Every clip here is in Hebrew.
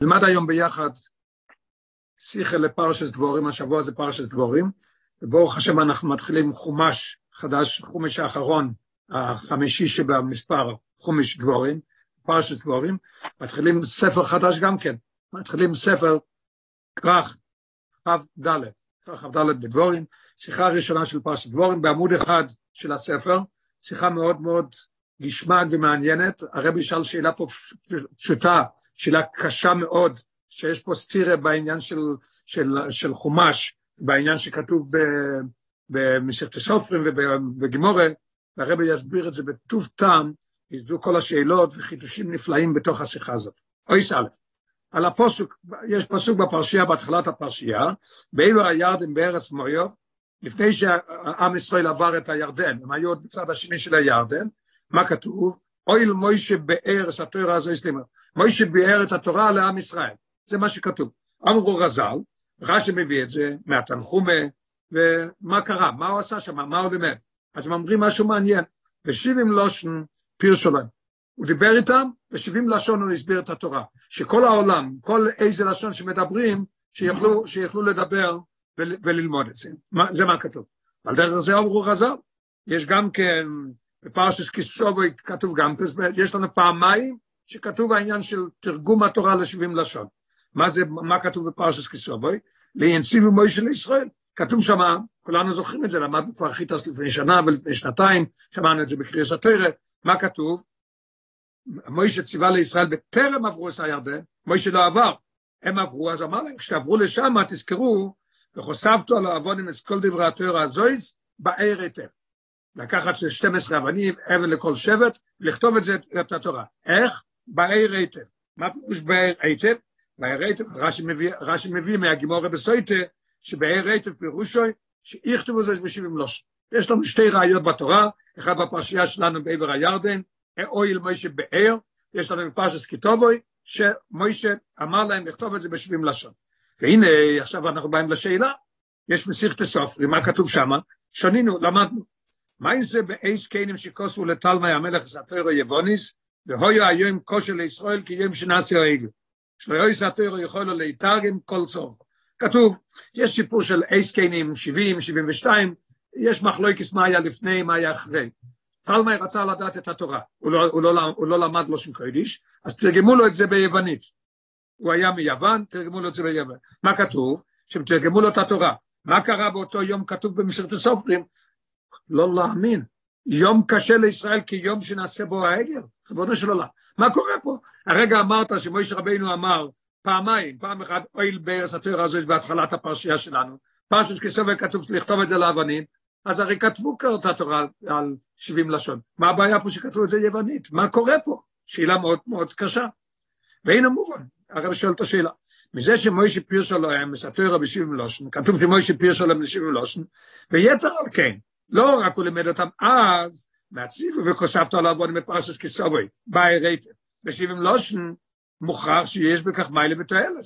נלמד היום ביחד שיחה לפרשס דבורים, השבוע זה פרשס דבורים, וברוך השם אנחנו מתחילים חומש חדש, חומש האחרון, החמישי שבמספר, חומש דבורים, פרשס דבורים, מתחילים ספר חדש גם כן, מתחילים ספר כרך כ"ד, כרך כ"ד בדבורים, שיחה ראשונה של פרשס דבורים בעמוד אחד של הספר, שיחה מאוד מאוד גשמעת ומעניינת, הרבי שאל שאלה פה פשוטה, שאלה קשה מאוד, שיש פה סטירה בעניין של, של, של חומש, בעניין שכתוב במשכת סופרים ובגימורה, והרבי יסביר את זה בטוב טעם, ידעו כל השאלות וחידושים נפלאים בתוך השיחה הזאת. אוי א', על הפוסוק, יש פסוק בפרשייה, בהתחלת הפרשייה, באילו הירדים בארץ מויוב, לפני שעם ישראל עבר את הירדן, הם היו עוד בצד השני של הירדן, מה כתוב? אוי מוישה בארץ התורה הזו הסלימה. מוישה ביאר את התורה לעם ישראל, זה מה שכתוב. אמרו רז"ל, רש"י מביא את זה מהתנחומה, ומה קרה, מה הוא עשה שם, מה הוא לימד. אז הם אומרים משהו מעניין, ושבעים לושן פירשו להם. הוא דיבר איתם, ושבעים לשון הוא הסביר את התורה. שכל העולם, כל איזה לשון שמדברים, שיוכלו, שיוכלו לדבר ול, וללמוד את זה. מה, זה מה כתוב. על דרך זה אמרו רז"ל. יש גם כן, בפרשס כיסובוי כתוב גם, יש לנו פעמיים שכתוב העניין של תרגום התורה לשבעים לשון. מה זה, מה כתוב בפרשס כיסובוי? לאינסיב ומוישה לישראל. כתוב שם, כולנו זוכרים את זה, למדנו כבר חיטס לפני שנה ולפני שנתיים, שמענו את זה בקריאס התרא, מה כתוב? מוישה ציווה לישראל בטרם עברו את הירדן, מוישה לא עבר, הם עברו, אז אמר להם, כשתעברו לשם, תזכרו, וחושפתו על העבודים את כל דברי התורה הזויז, בער היטב. לקחת 12 אבנים, אבן לכל שבט, ולכתוב את זה, את התורה. איך? בער היטב. מה פירוש בער היטב? בער היטב, רש"י מביא, רש"י מביא מהגימורה בסויטה, שבער היטב פירושוי, שיכתבו זה בשבעים לוש. יש לנו שתי ראיות בתורה, אחד בפרשייה שלנו בעבר הירדן, אויל מוישה בער, יש לנו בפרשס כתובוי, שמוישה אמר להם לכתוב את זה בשבעים לשון. והנה, עכשיו אנחנו באים לשאלה, יש מסיכת סופרי, מה כתוב שם? שנינו, למדנו. מה זה באיש קיינים שכוסו לטלמי המלך סטרו יבוניס, והויו היום כושר לישראל כי יום שנעשי העגל. שלא יוי סטרו יכול להתרגם כל סוף. כתוב, יש סיפור של איש קיינים 70, 72, יש מחלוקס מה היה לפני, מה היה אחרי. תלמי רצה לדעת את התורה, הוא לא, הוא לא, הוא לא למד לושן קוידיש, אז תרגמו לו את זה ביוונית. הוא היה מיוון, תרגמו לו את זה ביוון. מה כתוב? שהם תרגמו לו את התורה. מה קרה באותו יום כתוב במסכת הסופרים? לא להאמין. יום קשה לישראל כיום שנעשה בו העגל, ריבונו של עולם. מה קורה פה? הרגע אמרת שמויש רבינו אמר פעמיים, פעם אחת אויל בארץ התורה הזו בהתחלת הפרשייה שלנו, פרשת כסובר כתוב לכתוב את זה לאבנים, אז הרי כתבו את התורה על 70 לשון. מה הבעיה פה שכתבו את זה יוונית? מה קורה פה? שאלה מאוד מאוד קשה. והנה מובן, הרב שואל את השאלה. מזה שמוישה פירשו להם מסתוירה בשבעים לושן, כתוב שמוישה פירשו להם בשבעים לושן, ויתר על כן, לא רק הוא לימד אותם אז, מהציבו וכוספת על העבוד מפרשס כסובוי, באי רייטב. בשבעים לושן מוכרח שיש בכך מיילה ותועלת.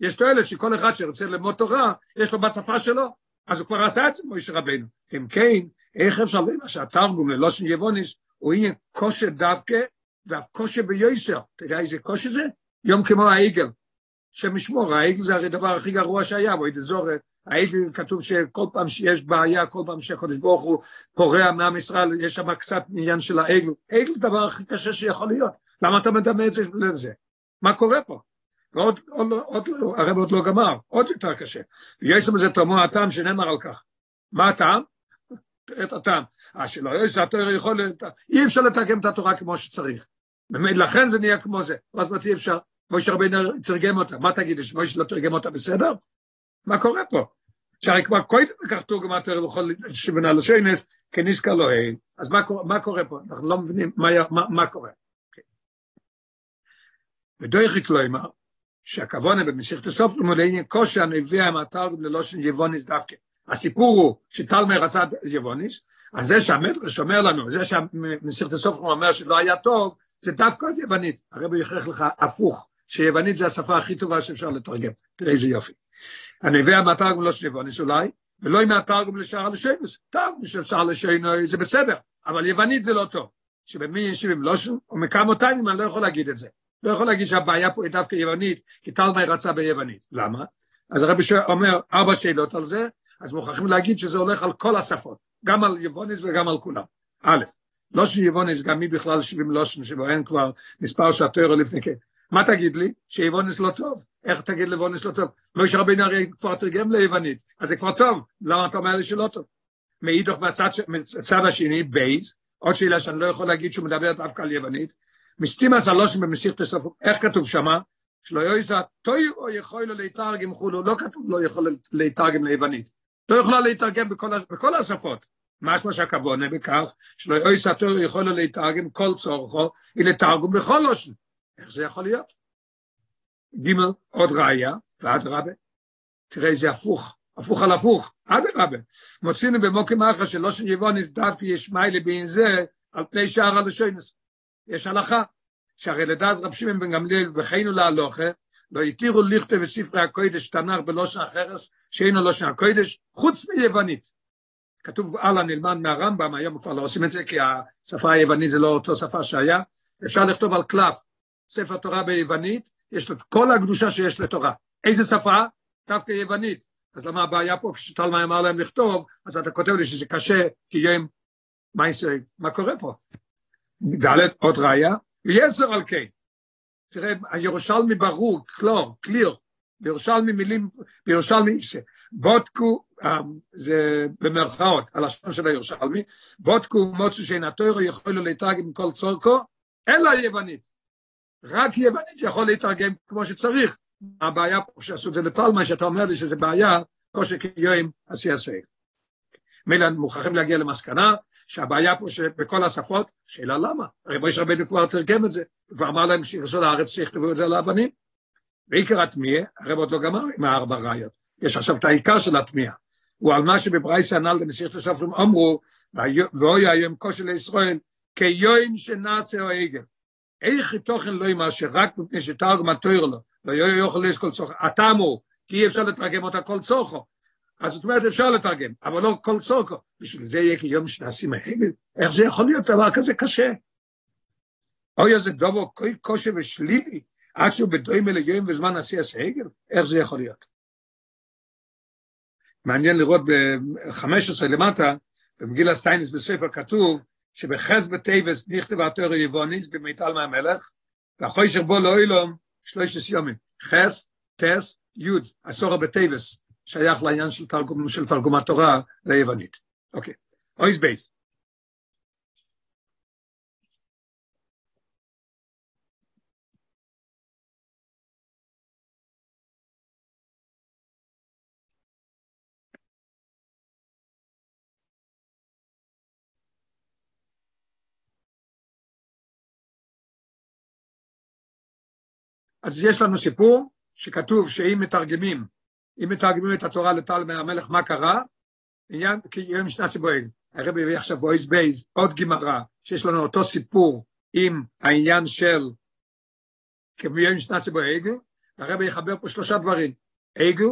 יש תועלת שכל אחד שרוצה ללמוד תורה, יש לו בשפה שלו. אז הוא כבר עשה את זה מוישה רבנו. אם כן, איך אפשר לומר שהתרגום ללושן יבוניס הוא עניין קושה דווקא, ואף קושה ביוסר. אתה יודע איזה קושה זה? יום כמו העגל. השם ישמור, העגל זה הרי הדבר הכי גרוע שהיה, בואי תזור, העגל כתוב שכל פעם שיש בעיה, כל פעם שהקדוש ברוך הוא פורע מעם ישראל, יש שם קצת עניין של העגל. עגל זה הדבר הכי קשה שיכול להיות. למה אתה מדמה את זה לזה? מה קורה פה? ועוד עוד, עוד, הרב עוד לא גמר, עוד יותר קשה. ויש בזה תומו הטעם שנאמר על כך. מה הטעם? את הטעם. אה, שלא יש, התורה יכול, אי אפשר לתרגם את התורה כמו שצריך. לכן זה נהיה כמו זה. אז מה אי אפשר? מוישה רבינו תרגם אותה, מה תגיד, שמוישה לא תרגם אותה בסדר? מה קורה פה? שהרי כבר קודם כך תורגם התורה בכל שבנה לשיינס, כניסקה לא אין. אז מה, מה קורה פה? אנחנו לא מבינים מה, מה, מה קורה. ודויכי קלוימר, שהכוונה במשיכת הסוף למודיעין קושי הנביא המתרגם ללושן יבוניס דווקא. הסיפור הוא שטלמי רצה יבוניס, אז זה שהמדרש אומר לנו, זה שהמשיכת הסוף אומר שלא היה טוב, זה דווקא יוונית. הרבי יכריח לך הפוך, שיוונית זה השפה הכי טובה שאפשר לתרגם. תראה איזה יופי. הנביא המתרגם לא של יבוניס אולי, ולא עם התרגום לשער הלשונס. תרגום של שער הלשונס זה בסדר, אבל יוונית זה לא טוב. שבמי ישיב עם לושן, ומכמה אותיים אני לא יכול להגיד את זה. לא יכול להגיד שהבעיה פה היא דווקא יוונית, כי תלמי רצה ביוונית. למה? אז הרבי אומר ארבע שאלות על זה, אז מוכרחים להגיד שזה הולך על כל השפות, גם על יבוניס וגם על כולם. א', לא שיבוניס, גם מי בכלל 70 לושן שבו אין כבר מספר שהתואר לפני כן. מה תגיד לי? שיבוניס לא טוב. איך תגיד ליבוניס לא טוב? משה רבינו הרי כבר תרגם ליוונית, אז זה כבר טוב, למה אתה אומר לי שלא טוב? מאידך מהצד השני, בייז, עוד שאלה שאני לא יכול להגיד שהוא מדבר דווקא על יוונית, מסתימאס הלושן במסיכת הסוף, איך כתוב שמה? שלא יויסה, תוי או יכול לו חולו, לא כתוב לא יכול להתרגם ליוונית. לא יכולה להתרגם בכל, בכל השפות. משמע שהכוונה בכך שלא יויסה תוי או יכול לו כל צורכו, היא לתרגום בכל לושן. איך זה יכול להיות? ג' עוד ראיה, ועד רבה. תראה זה הפוך, הפוך על הפוך, עד רבה. מוצאינו במוקים אחר שלא שיבוניס דווקא יש מיילי בין זה, על פני שער הלשונס. יש הלכה, שהרי לדעת רב שמעון בן גמליאל וחיינו להלוכה, לא התירו לכתב בספרי הקודש תנ"ך בלושן החרס, שאינו לושן הקודש, חוץ מיוונית. כתוב הלאה נלמד מהרמב"ם, היום כבר לא עושים את זה, כי השפה היוונית זה לא אותו שפה שהיה, אפשר לכתוב על קלף, ספר תורה ביוונית, יש לו כל הקדושה שיש לתורה. איזה שפה? דווקא יוונית. אז למה הבעיה פה כשתלמי אמר להם לכתוב, אז אתה כותב לי שזה קשה, כי הם, מה, מה קורה פה? ד' עוד ראיה, יסר על כן. תראה, הירושלמי ברור, קלור, קליר, בירושלמי מילים, בירושלמי, בודקו, זה במרכאות, השם של הירושלמי, בודקו מוצו שאין התוירו יכול לו להתרגם כל צורכו, אלא יוונית. רק יוונית יכול להתרגם כמו שצריך. הבעיה פה שעשו את זה לטלמה, שאתה אומר לי שזה בעיה, כושר קיום עשי עשי. מילא מוכרחים להגיע למסקנה, שהבעיה פה שבכל השפות, שאלה למה? הרי מויש רבנו כבר תרגם את זה, כבר אמר להם שירסו לארץ שיכתבו את זה על האבנים. ועיקר התמיעה, הרב עוד לא גמר עם הארבע ראיות. יש עכשיו את העיקר של התמיעה. הוא על מה שבברייסה הנ"ל לנסיך הסופרים אמרו, ואוי היום כושר לישראל, כיום שנעשה או עגל. איך תוכן לא ימה שרק מפני שתרגם התויר לו, לא יוכל יש כל צורך, התאמו, כי אי אפשר לתרגם אותה כל צורכו. אז זאת אומרת, אפשר לתרגם, אבל לא כל צורכו. בשביל זה יהיה כיום שנעשים ההגל? איך זה יכול להיות דבר כזה קשה? אוי, איזה דובו כוי קושי ושלילי, עד שהוא בדוים אלה יום וזמן עשי עשה הגל? איך זה יכול להיות? מעניין לראות ב-15 למטה, במגילה סטיינס בספר כתוב, שבחס בטייבס נכתב התואר יבוניס במיטל מהמלך, ואחוי שרבו לא אילום שלושת יומים. חס, טס, יוד, עשור בטייבס, שייך לעניין של תרגום, של תרגום התורה ליוונית. אוקיי, אויס בייס. אז יש לנו סיפור שכתוב שאם מתרגמים אם מתרגמים את התורה לטל מהמלך, מה קרה? עניין, כי יום שנה סיבואל. הרבי הביא עכשיו בויס בייז, עוד גמרא, שיש לנו אותו סיפור עם העניין של כמיום שנה סיבואל, הרבי יחבר פה שלושה דברים, עגל,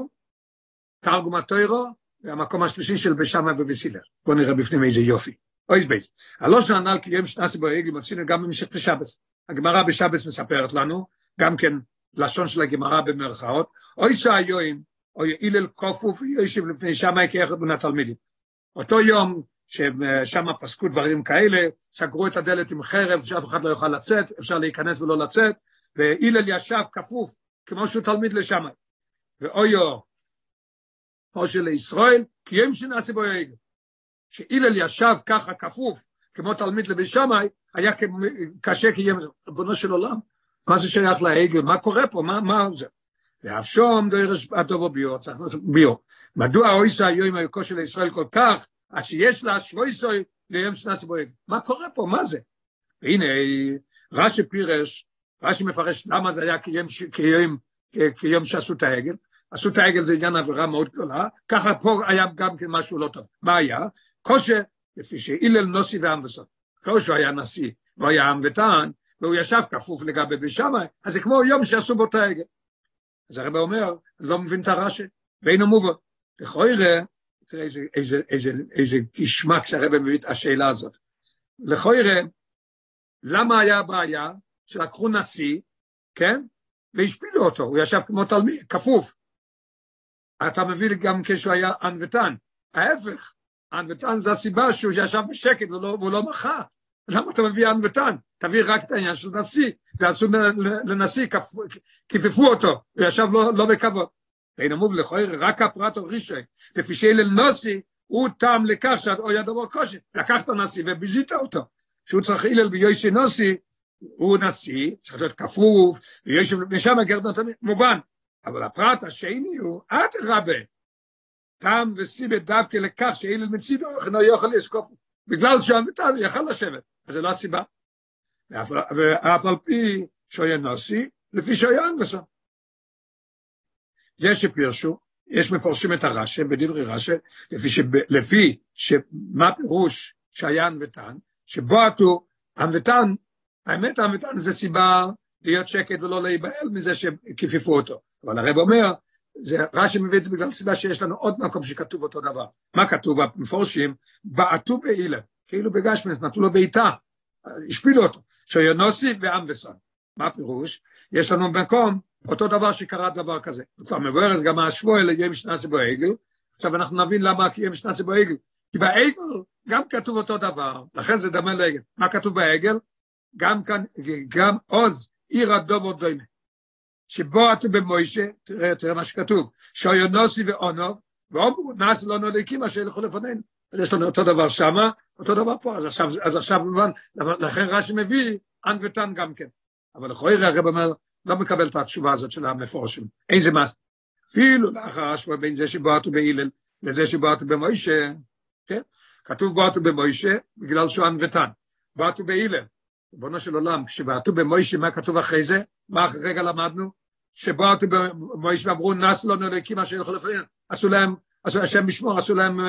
תרגום התוירו, והמקום השלישי של בשמה ובסילר. בואו נראה בפנים איזה יופי. אויס בייס. הלא שנעל כי יום שנה סיבואל, מוצאים גם במשך לשבס. הגמרא בשבס מספרת לנו, גם כן לשון של הגמרא במרכאות, אוי שהיום או הלל כופוף יושב לפני שמאי כאחד בין התלמידים. אותו יום ששם פסקו דברים כאלה, סגרו את הדלת עם חרב, שאף אחד לא יוכל לצאת, אפשר להיכנס ולא לצאת, והלל ישב כפוף, כמו שהוא תלמיד לשמאי. ואויו, או שלישראל, כי הם שנעשה בו יגל. שהלל ישב ככה כפוף, כמו תלמיד לבית שמאי, היה קשה כי ריבונו של עולם, מה זה שייך לעגל, מה קורה פה, מה, מה זה? ואף שום דרש הטובו ביו, צריך לעשות ביו. מדוע אויסה היום היוקו של ישראל כל כך, עד שיש לה שויסוי ליום שנעשי בו מה קורה פה, מה זה? והנה, רש"י פירש, רש"י מפרש למה זה היה כיום, כיום, כיום שעשו את העגל, עשו את העגל זה עניין עבירה מאוד גדולה, ככה פה היה גם כן משהו לא טוב. מה היה? קושה, לפי שהילל נוסי ועם וסוד. קושה היה נשיא, והוא היה עם וטען, והוא ישב כפוף לגבי בשמאי, אז זה כמו יום שעשו בו את. אז הרב אומר, לא מבין את הרש"י, ואינו מובן. לכוירא, תראה איזה, איזה, איזה, איזה גשמק שהרב מביא את השאלה הזאת. לכוירא, למה היה הבעיה שלקחו נשיא, כן? והשפילו אותו, הוא ישב כמו תלמיד, כפוף. אתה מביא גם כשהוא היה ענוותן. ההפך, ענוותן זה הסיבה שהוא ישב בשקט ולא, והוא לא מחה. למה אתה מביא ענוותן? תביא רק את העניין של נשיא, ועשו לנשיא, כיפפו אותו, הוא ישב לא, לא בכבוד. ואין אמוב לכויר, רק הפרט רישוי, לפי שאלה נוסי, הוא טעם לכך שאוי הדבר קושי, לקח את הנשיא וביזית אותו, שהוא צריך הלל ביושי נוסי, הוא נשיא, צריך להיות כפוף, ויושב משם הגרד נתן, מובן, אבל הפרט השני הוא, את רבה, טעם וסיבה דווקא לכך שהלל מצידו, אינו יוכל לסקוף, בגלל שהמתן יכל לשבת, אז זה לא הסיבה. ואף על פי שויה נוסי, לפי שויה אנגסון. יש שפירשו, יש מפורשים את הרש"א, בדברי רש"א, לפי, שב, לפי שמה פירוש שהיה ענוותן, שבו עטו ענוותן, האמת ענוותן זה סיבה להיות שקט ולא להיבהל מזה שכיפיפו אותו. אבל הרב אומר, זה רש"י מביא את זה בגלל סיבה שיש לנו עוד מקום שכתוב אותו דבר. מה כתוב במפורשים? בעטו באילן, כאילו בגשמס, נתנו לו בעיטה, השפילו אותו, שוינוסי ואמבסון. מה הפירוש? יש לנו מקום אותו דבר שקרה דבר כזה. כבר מבואר גם השבוע אלה יהיה משנעשי בו עגל, עכשיו אנחנו נבין למה יהיה משנעשי בו עגל. כי בעגל גם כתוב אותו דבר, לכן זה דומה לעגל. מה כתוב בעגל? גם כאן, גם עוז עיר הדובו דומה. שבו אתה במוישה, תראה, תראה מה שכתוב, שויונוסי ואונוב, ואומרו, נאס לא נוליקים אשר ילכו לפנינו. אז יש לנו אותו דבר שמה, אותו דבר פה, אז עכשיו, אז עכשיו במובן, לכן רש"י מביא אן ותן גם כן. אבל לכוי הרב אומר, לא מקבל את התשובה הזאת של המפורשים. איזה מס? אפילו לאחר השוואה בין זה שבועטו בהילל לזה שבועטו במוישה, כן? כתוב בועטו במוישה בגלל שהוא ענוותן. בועטו בהילל. ריבונו של עולם, כשבעטו במוישה, מה כתוב אחרי זה? מה אחרי רגע למדנו? שבועטו במוישה ואמרו, נס לא נלקים אשר ילכו לפנינו. עשו להם, עשו השם משמור, עשו להם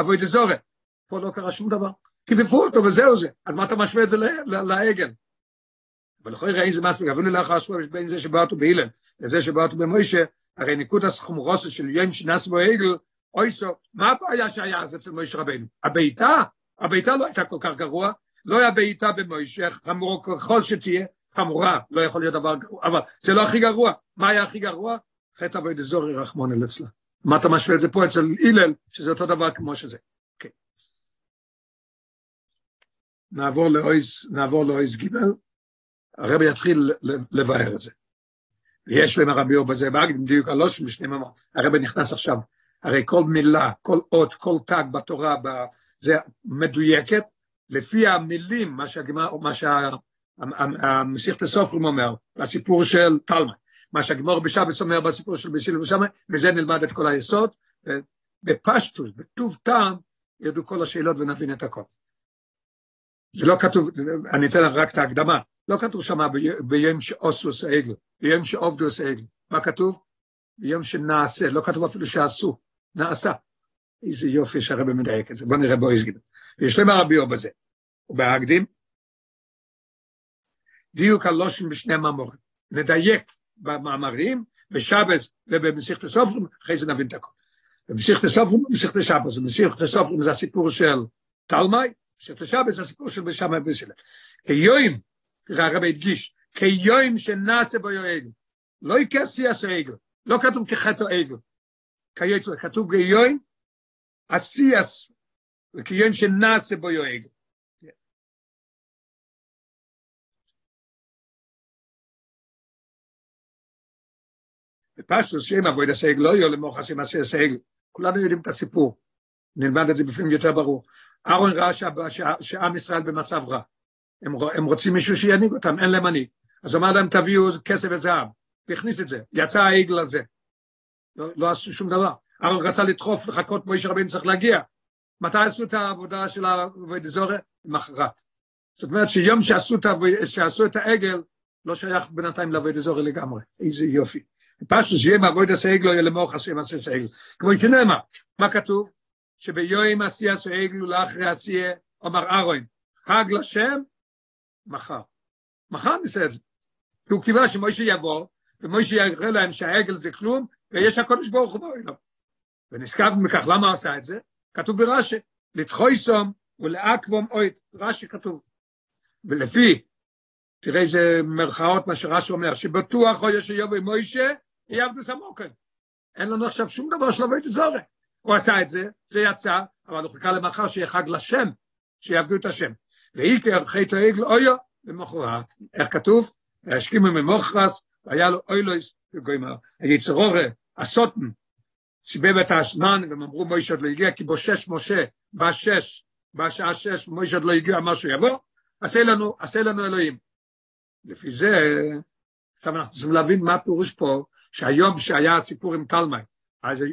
אבוי דזורת. פה לא קרה שום דבר. כיפפו אותו וזהו זה. אז מה אתה משווה את זה לעגל? אבל לכוי ראי זה מספיק, אפילו לאחר שבוע בין זה שבאתו באילן לזה שבאתו במוישה, הרי ניקוד הסחומרוסה של יום שנס בו עגל, אוי סו, מה הבעיה שהיה אז אצל מוישה רבנו? הביתה? הביתה לא הייתה כל כך גרוע, לא היה בעיטה במוישה, חמור ככל שתהיה, חמורה, לא יכול להיות דבר גרוע, אבל זה לא הכי גרוע. מה היה הכי גרוע? חטא אבוי דזורי רחמון אל אצלה. מה אתה משווה את זה פה אצל הלל, שזה אותו דבר כמו שזה. Okay. נעבור לאויס, נעבור לאויס גיבל. הרבי יתחיל לבאר את זה. ויש להם הרבי אור בזה, באגדים דיוק הלושם בשני ממות. הרבי נכנס עכשיו, הרי כל מילה, כל אות, כל תג בתורה, זה מדויקת, לפי המילים, מה שהגמר, מה שהמסיכת הסופרים אומר, הסיפור של תלמה, מה שהגמור בשבס אומר בסיפור של בסיל ושמה, וזה נלמד את כל היסוד, בפשטוס, בטוב טעם, ידעו כל השאלות ונבין את הכל. זה לא כתוב, אני אתן לך רק את ההקדמה, לא כתוב שם ביום עושה עגל, ביום שעובדו עושה עגל. מה כתוב? ביום שנעשה, לא כתוב אפילו שעשו, נעשה. איזה יופי שהרבא מדייק את זה, בוא נראה בו יסגיד. יש למה רבי או בזה. ובהקדים, דיוק הלושן בשני מאמורים. נדייק במאמרים, בשבס ובמסיך לסופרים, אחרי זה נבין את הכל. במסיך לסופרים, במסיך לשבס, במסיך לסופרים זה הסיפור של תלמי, במסיך לשבס זה הסיפור של בשם הבסילה. כיועים, הרבי הדגיש, כיועים שנעשה בו יועד, לא יקסי עשה עגל, לא כתוב כחטא עגל, כיועים, כתוב כיועים, עשי עשו, וכיועים שנעשה בו יועד. בפשטוס שהעבוידס העגל לא היו למוחרס מעשה העגל, כולנו יודעים את הסיפור, נלמד את זה בפנים יותר ברור. אהרון ראה שעם ישראל במצב רע, הם, הם רוצים מישהו שינהיג אותם, אין להם מנהיג. אז אמר להם, תביאו כסף וזהב, והכניס את זה, יצא העגל הזה. לא, לא עשו שום דבר. אהרון רצה לדחוף, לחכות, מוישה רבינו צריך להגיע. מתי עשו את העבודה של העבוד זורה? למחרת. זאת אומרת שיום שעשו את, שעשו את העגל, לא שייך בינתיים לעבוד זורה לגמרי. איזה יופי. פשוט שיהיה מעבוד עשה עגל, יהיה למוח השם עשה עגל. כמו שנאמר, מה כתוב? שביום עשייה שעגל ולאחרי עשייה, אמר אהרון, חג לשם מחר. מחר נעשה את זה. כי הוא קיווה שמוישה יבוא, ומוישה יראה להם שהעגל זה כלום, ויש הקודש ברוך הוא בעולם. ונזכר מכך, למה עשה את זה? כתוב ברש"י, לתחוי סום ולעקבום אוית, רש"י כתוב. ולפי תראה איזה מרכאות מה שרש"י אומר, שבטוח או יש יבוא מוישה, יעבדו סמוקן. אין לנו עכשיו שום דבר של עבוד זורק. הוא עשה את זה, זה יצא, אבל הוא חיכה למחר שיהיה חג לשם, שיעבדו את השם. ואיקר חטא העגל אויו, למחרת. איך כתוב? והשכימו ממוחרס, והיה לו אוילויס, וגוימר, היצרורי, הסוטן, סיבב את האשמן, והם אמרו מוישה עוד לא הגיע, כי בושש משה, בשש, בשעה שש, מוישה עוד לא הגיע, אמר שהוא יבוא, עשה לנו, עשה לנו אלוהים. לפי זה, עכשיו אנחנו צריכים להבין מה הפירוש פה, שהיום שהיה הסיפור עם תלמי,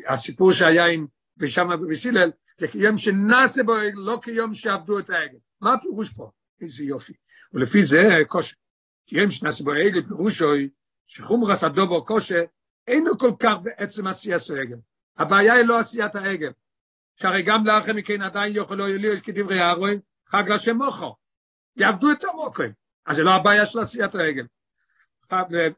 הסיפור שהיה עם ושם בסילל, זה כיום שנעשה בו לא כיום שעבדו את העגל. מה הפירוש פה? איזה יופי. ולפי זה, קושה. כיום שנעשה בו העגל, פירושו שחומרס הדובו קושה, אינו כל כך בעצם עשיית העגל. הבעיה היא לא עשיית העגל. שהרי גם לאחר מכן עדיין לא יליו כדברי הארוי, חג לשם מוחו. יעבדו את המוקרים. אז זה לא הבעיה של עשיית העגל.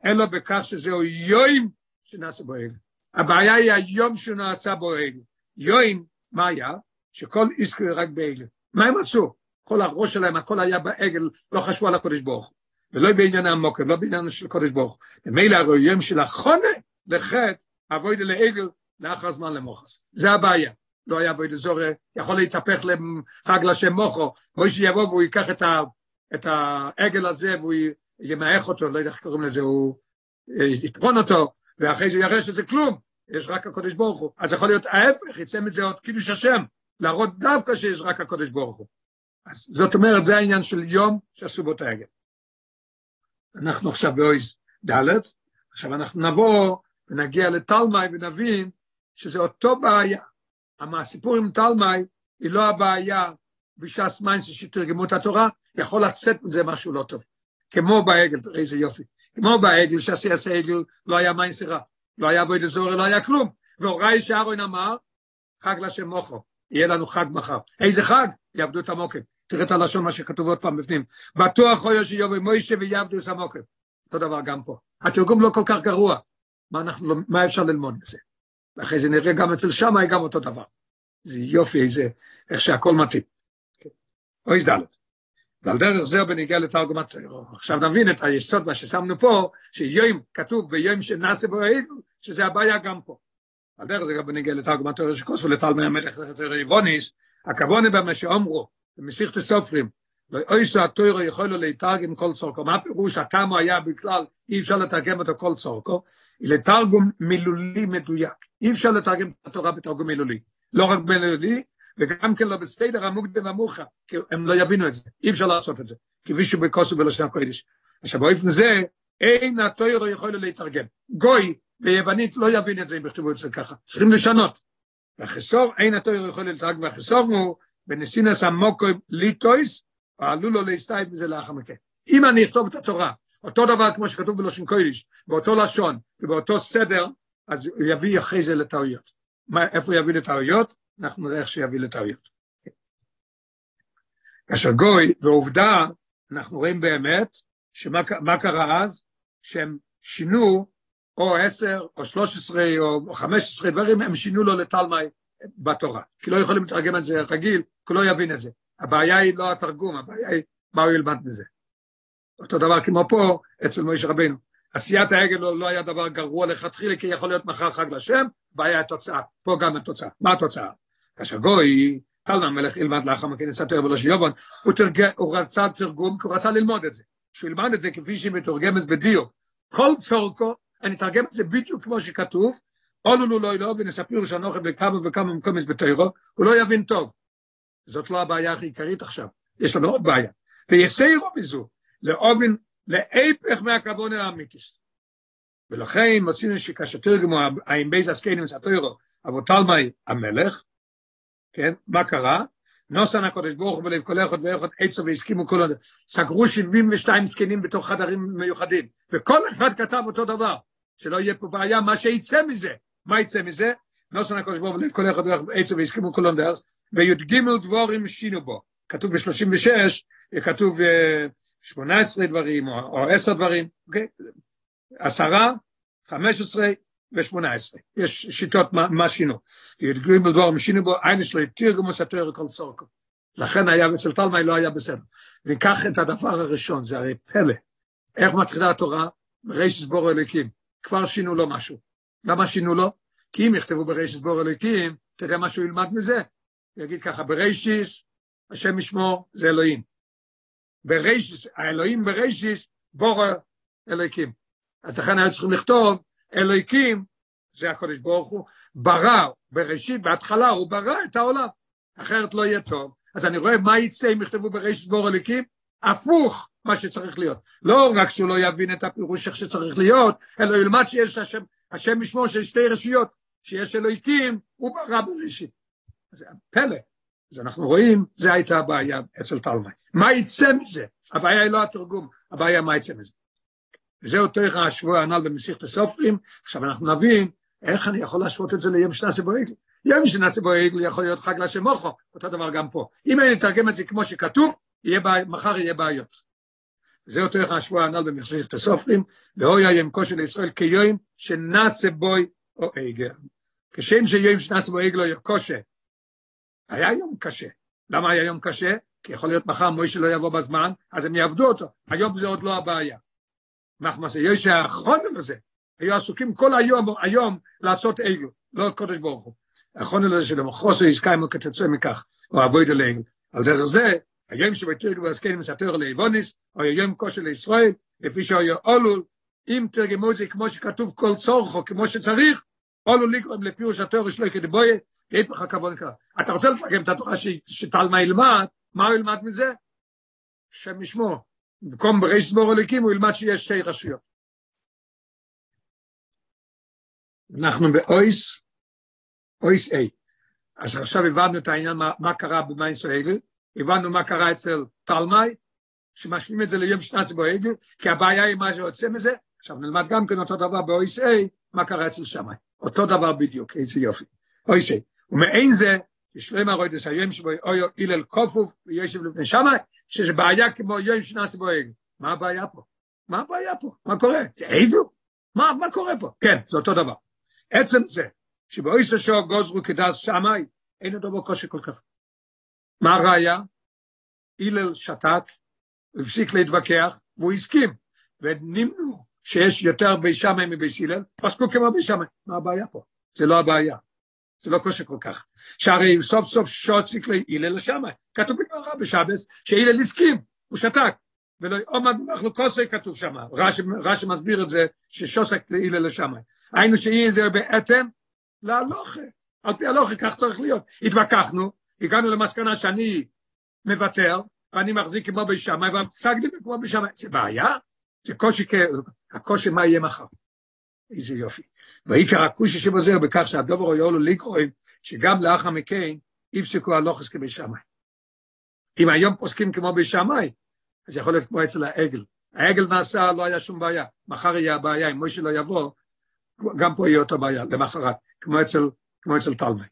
אלא בכך שזהו יוים שנעשה בו העגל. הבעיה היא היום שנעשה בו העגל. יוים, מה היה? שכל איסקר רק בעגל. מה הם עשו? כל הראש שלהם, הכל היה בעגל, לא חשבו על הקודש ברוך ולא בעניין המוקר, לא בעניין של הקודש ברוך ומילא הרואים של החונה לחטא, אבוידה לעגל, לאחר זמן למוחס. זה הבעיה. לא היה אבוידה זורה, יכול להתהפך לחג לשם מוחו, או שיבוא והוא ייקח את העגל הזה והוא ימעך אותו, לא יודע איך קוראים לזה, הוא יטרון אותו, ואחרי זה יראה שזה כלום. יש רק הקודש ברוך הוא. אז יכול להיות ההפך, יצא מזה עוד קידוש השם, להראות דווקא שיש רק הקודש ברוך הוא. אז זאת אומרת, זה העניין של יום שעשו בו את העגל. אנחנו עכשיו באויז ד', עכשיו אנחנו נבוא ונגיע לתלמי ונבין שזה אותו בעיה. אבל הסיפור עם תלמי היא לא הבעיה בש"ס מיינסה שתרגמו את התורה, יכול לצאת מזה משהו לא טוב. כמו בעגל, תראה איזה יופי. כמו בעגל, שעשי עשה עגל, לא היה מיינסה רע. לא היה בוי דזורי, לא היה כלום. והוראי שאהרון אמר, חג לשם מוחו, יהיה לנו חג מחר. איזה חג? יעבדו את המוקם. תראה את הלשון, מה שכתוב עוד פעם בפנים. בטוח חויו שיובי מוישה ויעבדו את המוקם. אותו דבר גם פה. התרגום לא כל כך גרוע. מה, אנחנו, מה אפשר ללמוד מזה? ואחרי זה נראה גם אצל שמאי גם אותו דבר. זה יופי, איזה, איך שהכל מתאים. אוי זדלת. ועל דרך זה בניגיע לתרגום התורה. עכשיו נבין את היסוד, מה ששמנו פה, שיום כתוב ביום שנעשה בו שזה הבעיה גם פה. על דרך זה גם בניגיע לתרגום התורה שכוסו לתלמי המלך ריבוניס, הכוונה במה שאומרו, במסיכת הסופרים, ואויסו יכול לו להתרגם כל צורכו. מה הפירוש הטעמו היה בכלל, אי אפשר לתרגם אותו כל צורכו, לתרגום מילולי מדויק. אי אפשר לתרגם את התורה בתרגום מילולי. לא רק מילולי, וגם כן לא בסדר המוקדם כי הם לא יבינו את זה, אי אפשר לעשות את זה, כפי שבכוסו בלשון הקודש. עכשיו באופן זה, אין התוירו יכול להתרגם. גוי ביוונית לא יבין את זה אם יכתבו את זה ככה, צריכים לשנות. והחסור, אין התוירו יכול להתרגם, והחסור הוא בנסינס המוקו ליטויס, עלו לו להסתייב בזה לאחר מכן. אם אני אכתוב את התורה, אותו דבר כמו שכתוב בלושן קודש, באותו לשון ובאותו סדר, אז הוא יביא אחרי זה לטעויות. מה, איפה הוא יביא לטעויות? אנחנו נראה איך שיביא לטעויות. כאשר גוי, ועובדה, אנחנו רואים באמת, שמה קרה אז? שהם שינו או עשר, או שלוש עשרה, או חמש עשרה דברים, הם שינו לו לטלמי בתורה. כי לא יכולים לתרגם את זה רגיל, כי לא יבין את זה. הבעיה היא לא התרגום, הבעיה היא מה הוא ילמד מזה. אותו דבר כמו פה, אצל מוישה רבינו. עשיית העגל לא, לא היה דבר גרוע לכתחילה, כי יכול להיות מחר חג לשם, בעיה התוצאה. פה גם התוצאה. מה התוצאה? כאשר גוי, טל המלך ילמד לאחר מכן יסתר בלוש יובון, הוא, תרג... הוא רצה תרגום, כי הוא רצה ללמוד את זה. שהוא ילמד את זה כפי שהיא מתורגמת בדיו. כל צורכו, אני אתרגם את זה בדיוק כמו שכתוב, אולו לא אלוהו ונספיר שנוכם בכמה וכמה מקומות בתוירו, הוא לא יבין טוב. זאת לא הבעיה הכי עיקרית עכשיו, יש לנו עוד בעיה. ויסיירו מזו, לאובן, להפך מהכוון האמיתיס. ולכן מוצאים שכאשר תרגמו, האם בייס עסקנים סתוירו, אבותלמי המלך, כן, מה קרה? נוסן הקודש ברוך הוא בלב כל אחד ואחד עצו והסכימו עוד, סגרו 72 זקנים בתוך חדרים מיוחדים, וכל אחד כתב אותו דבר, שלא יהיה פה בעיה, מה שיצא מזה, מה יצא מזה? נוסן הקודש ברוך הוא בלב כל ואחד עצו והסכימו כל עוד, וי"ג דבורים שינו בו, כתוב ב-36, כתוב 18 דברים או 10 דברים, אוקיי? עשרה, 15 ו-18. יש שיטות מה, מה שינו. בדבור שינו בו, אין שלו תרגום הסתר כל סורקו. לכן היה אצל תלמי לא היה בסדר. ניקח את הדבר הראשון, זה הרי פלא. איך מתחילה התורה? ברישס בור אלוקים. כבר שינו לו משהו. למה שינו לו? כי אם יכתבו ברישס בור אלוקים, תראה מה שהוא ילמד מזה. הוא יגיד ככה, ברישיס, השם ישמור, זה אלוהים. ברישיס, האלוהים ברישיס, בור אלוקים. אז לכן היה צריכים לכתוב, אלוהיקים, זה הקודש ברוך הוא, ברא, בראשית, בהתחלה הוא ברא את העולם, אחרת לא יהיה טוב. אז אני רואה מה יצא אם יכתבו בראשית בור אלוקים, הפוך מה שצריך להיות. לא רק שהוא לא יבין את הפירוש איך שצריך להיות, אלא ילמד שיש השם, השם משמור של שתי רשויות, שיש אלוהיקים, הוא ברא בראשית. זה פלא. אז אנחנו רואים, זה הייתה הבעיה אצל תלמי. מה יצא מזה? הבעיה היא לא התרגום, הבעיה מה יצא מזה. וזהו תוך השבוע הנ"ל במסיכת הסופרים, עכשיו אנחנו נבין איך אני יכול להשוות את זה ליום שנעשה בו עגל. יום שנעשה בו עגל יכול להיות חג לשם מוחו, אותו דבר גם פה. אם אני אתרגם את זה כמו שכתוב, יהיה בעי, מחר יהיה בעיות. זהו תוך השבוע הנ"ל במסיכת הסופרים, ואוי היום כושר לישראל כיום שנעשה בוי או עגל. כשם שיום שנעשה בו עגל או כושר, היה יום קשה. למה היה יום קשה? כי יכול להיות מחר מוישה לא יבוא בזמן, אז הם יעבדו אותו. היום זה עוד לא הבעיה. מחמס יש החונן הזה, היו עסוקים כל היום, היום לעשות עגל, לא קודש ברוך הוא. החונן הזה של המחוסר יזכיימו כתצא מכך, או אבויד אלינו. על דרך זה, היום שבתרגו והזקנים מסתר לאיבוניס, או היום כושר לישראל, לפי שהיה אולול, אם תרגמו את זה כמו שכתוב כל צורכו, כמו שצריך, אולול לגרום לפירוש התור שלו כדבויה, היפך הכבוד קרה. אתה רוצה לתרגם את התורה שתלמה ילמד, מה הוא ילמד מזה? שם ישמור. במקום בריש סבור אליקים הוא ילמד שיש שתי רשויות. אנחנו באויס, אויס A. אז עכשיו הבנו את העניין מה, מה קרה במים סואגל, הבנו מה קרה אצל תלמי, שמשווים את זה ליום שנס בוהגל, כי הבעיה היא מה שיוצא מזה, עכשיו נלמד גם כן אותו דבר באויס A, מה קרה אצל שמאי. אותו דבר בדיוק, איזה יופי. אויס A. ומעין זה, ישלם הרודס היום שבו אויו אילל כופוף וישב לפני שמאי, שזה בעיה כמו יום שנס בוהגל. מה הבעיה פה? מה הבעיה פה? מה קורה? זה עדו? מה, מה קורה פה? כן, זה אותו דבר. עצם זה שבאויס השור גוזרו כדס שמאי, אין עוד דבר קושי כל כך. מה הראיה? הלל שתק, הפסיק להתווכח, והוא הסכים. ונמנו שיש יותר בי שמאי מבי הלל, פסקו כמו בי שמאי. מה הבעיה פה? זה לא הבעיה. זה לא קושי כל כך. שהרי סוף סוף שוציק להלל לשמאי. כתוב בגמרא בשבס שהלל הסכים, הוא שתק. ולא עומד מחלוקוסי כתוב שם, רש"י מסביר את זה ששוסק להלל לשמאי. היינו שיהיה זה בעתם להלוכה, על פי הלוכה כך צריך להיות. התווכחנו, הגענו למסקנה שאני מוותר, ואני מחזיק כמו בשמאי, והפסקתי כמו בשמאי. זה בעיה? זה קושי, הקושי מה יהיה מחר. איזה יופי. ועיקר הקושי שבזה בכך שהדובר היו לו לקרואים, שגם לאחר מכן הפסיקו הלוכס כבשמאי. אם היום פוסקים כמו בשמאי, אז יכול להיות כמו אצל העגל. העגל נעשה, לא היה שום בעיה. מחר יהיה הבעיה, אם משה לא יבוא, גם פה יהיה אותה בעיה, למחרת, כמו אצל, כמו אצל תלמי.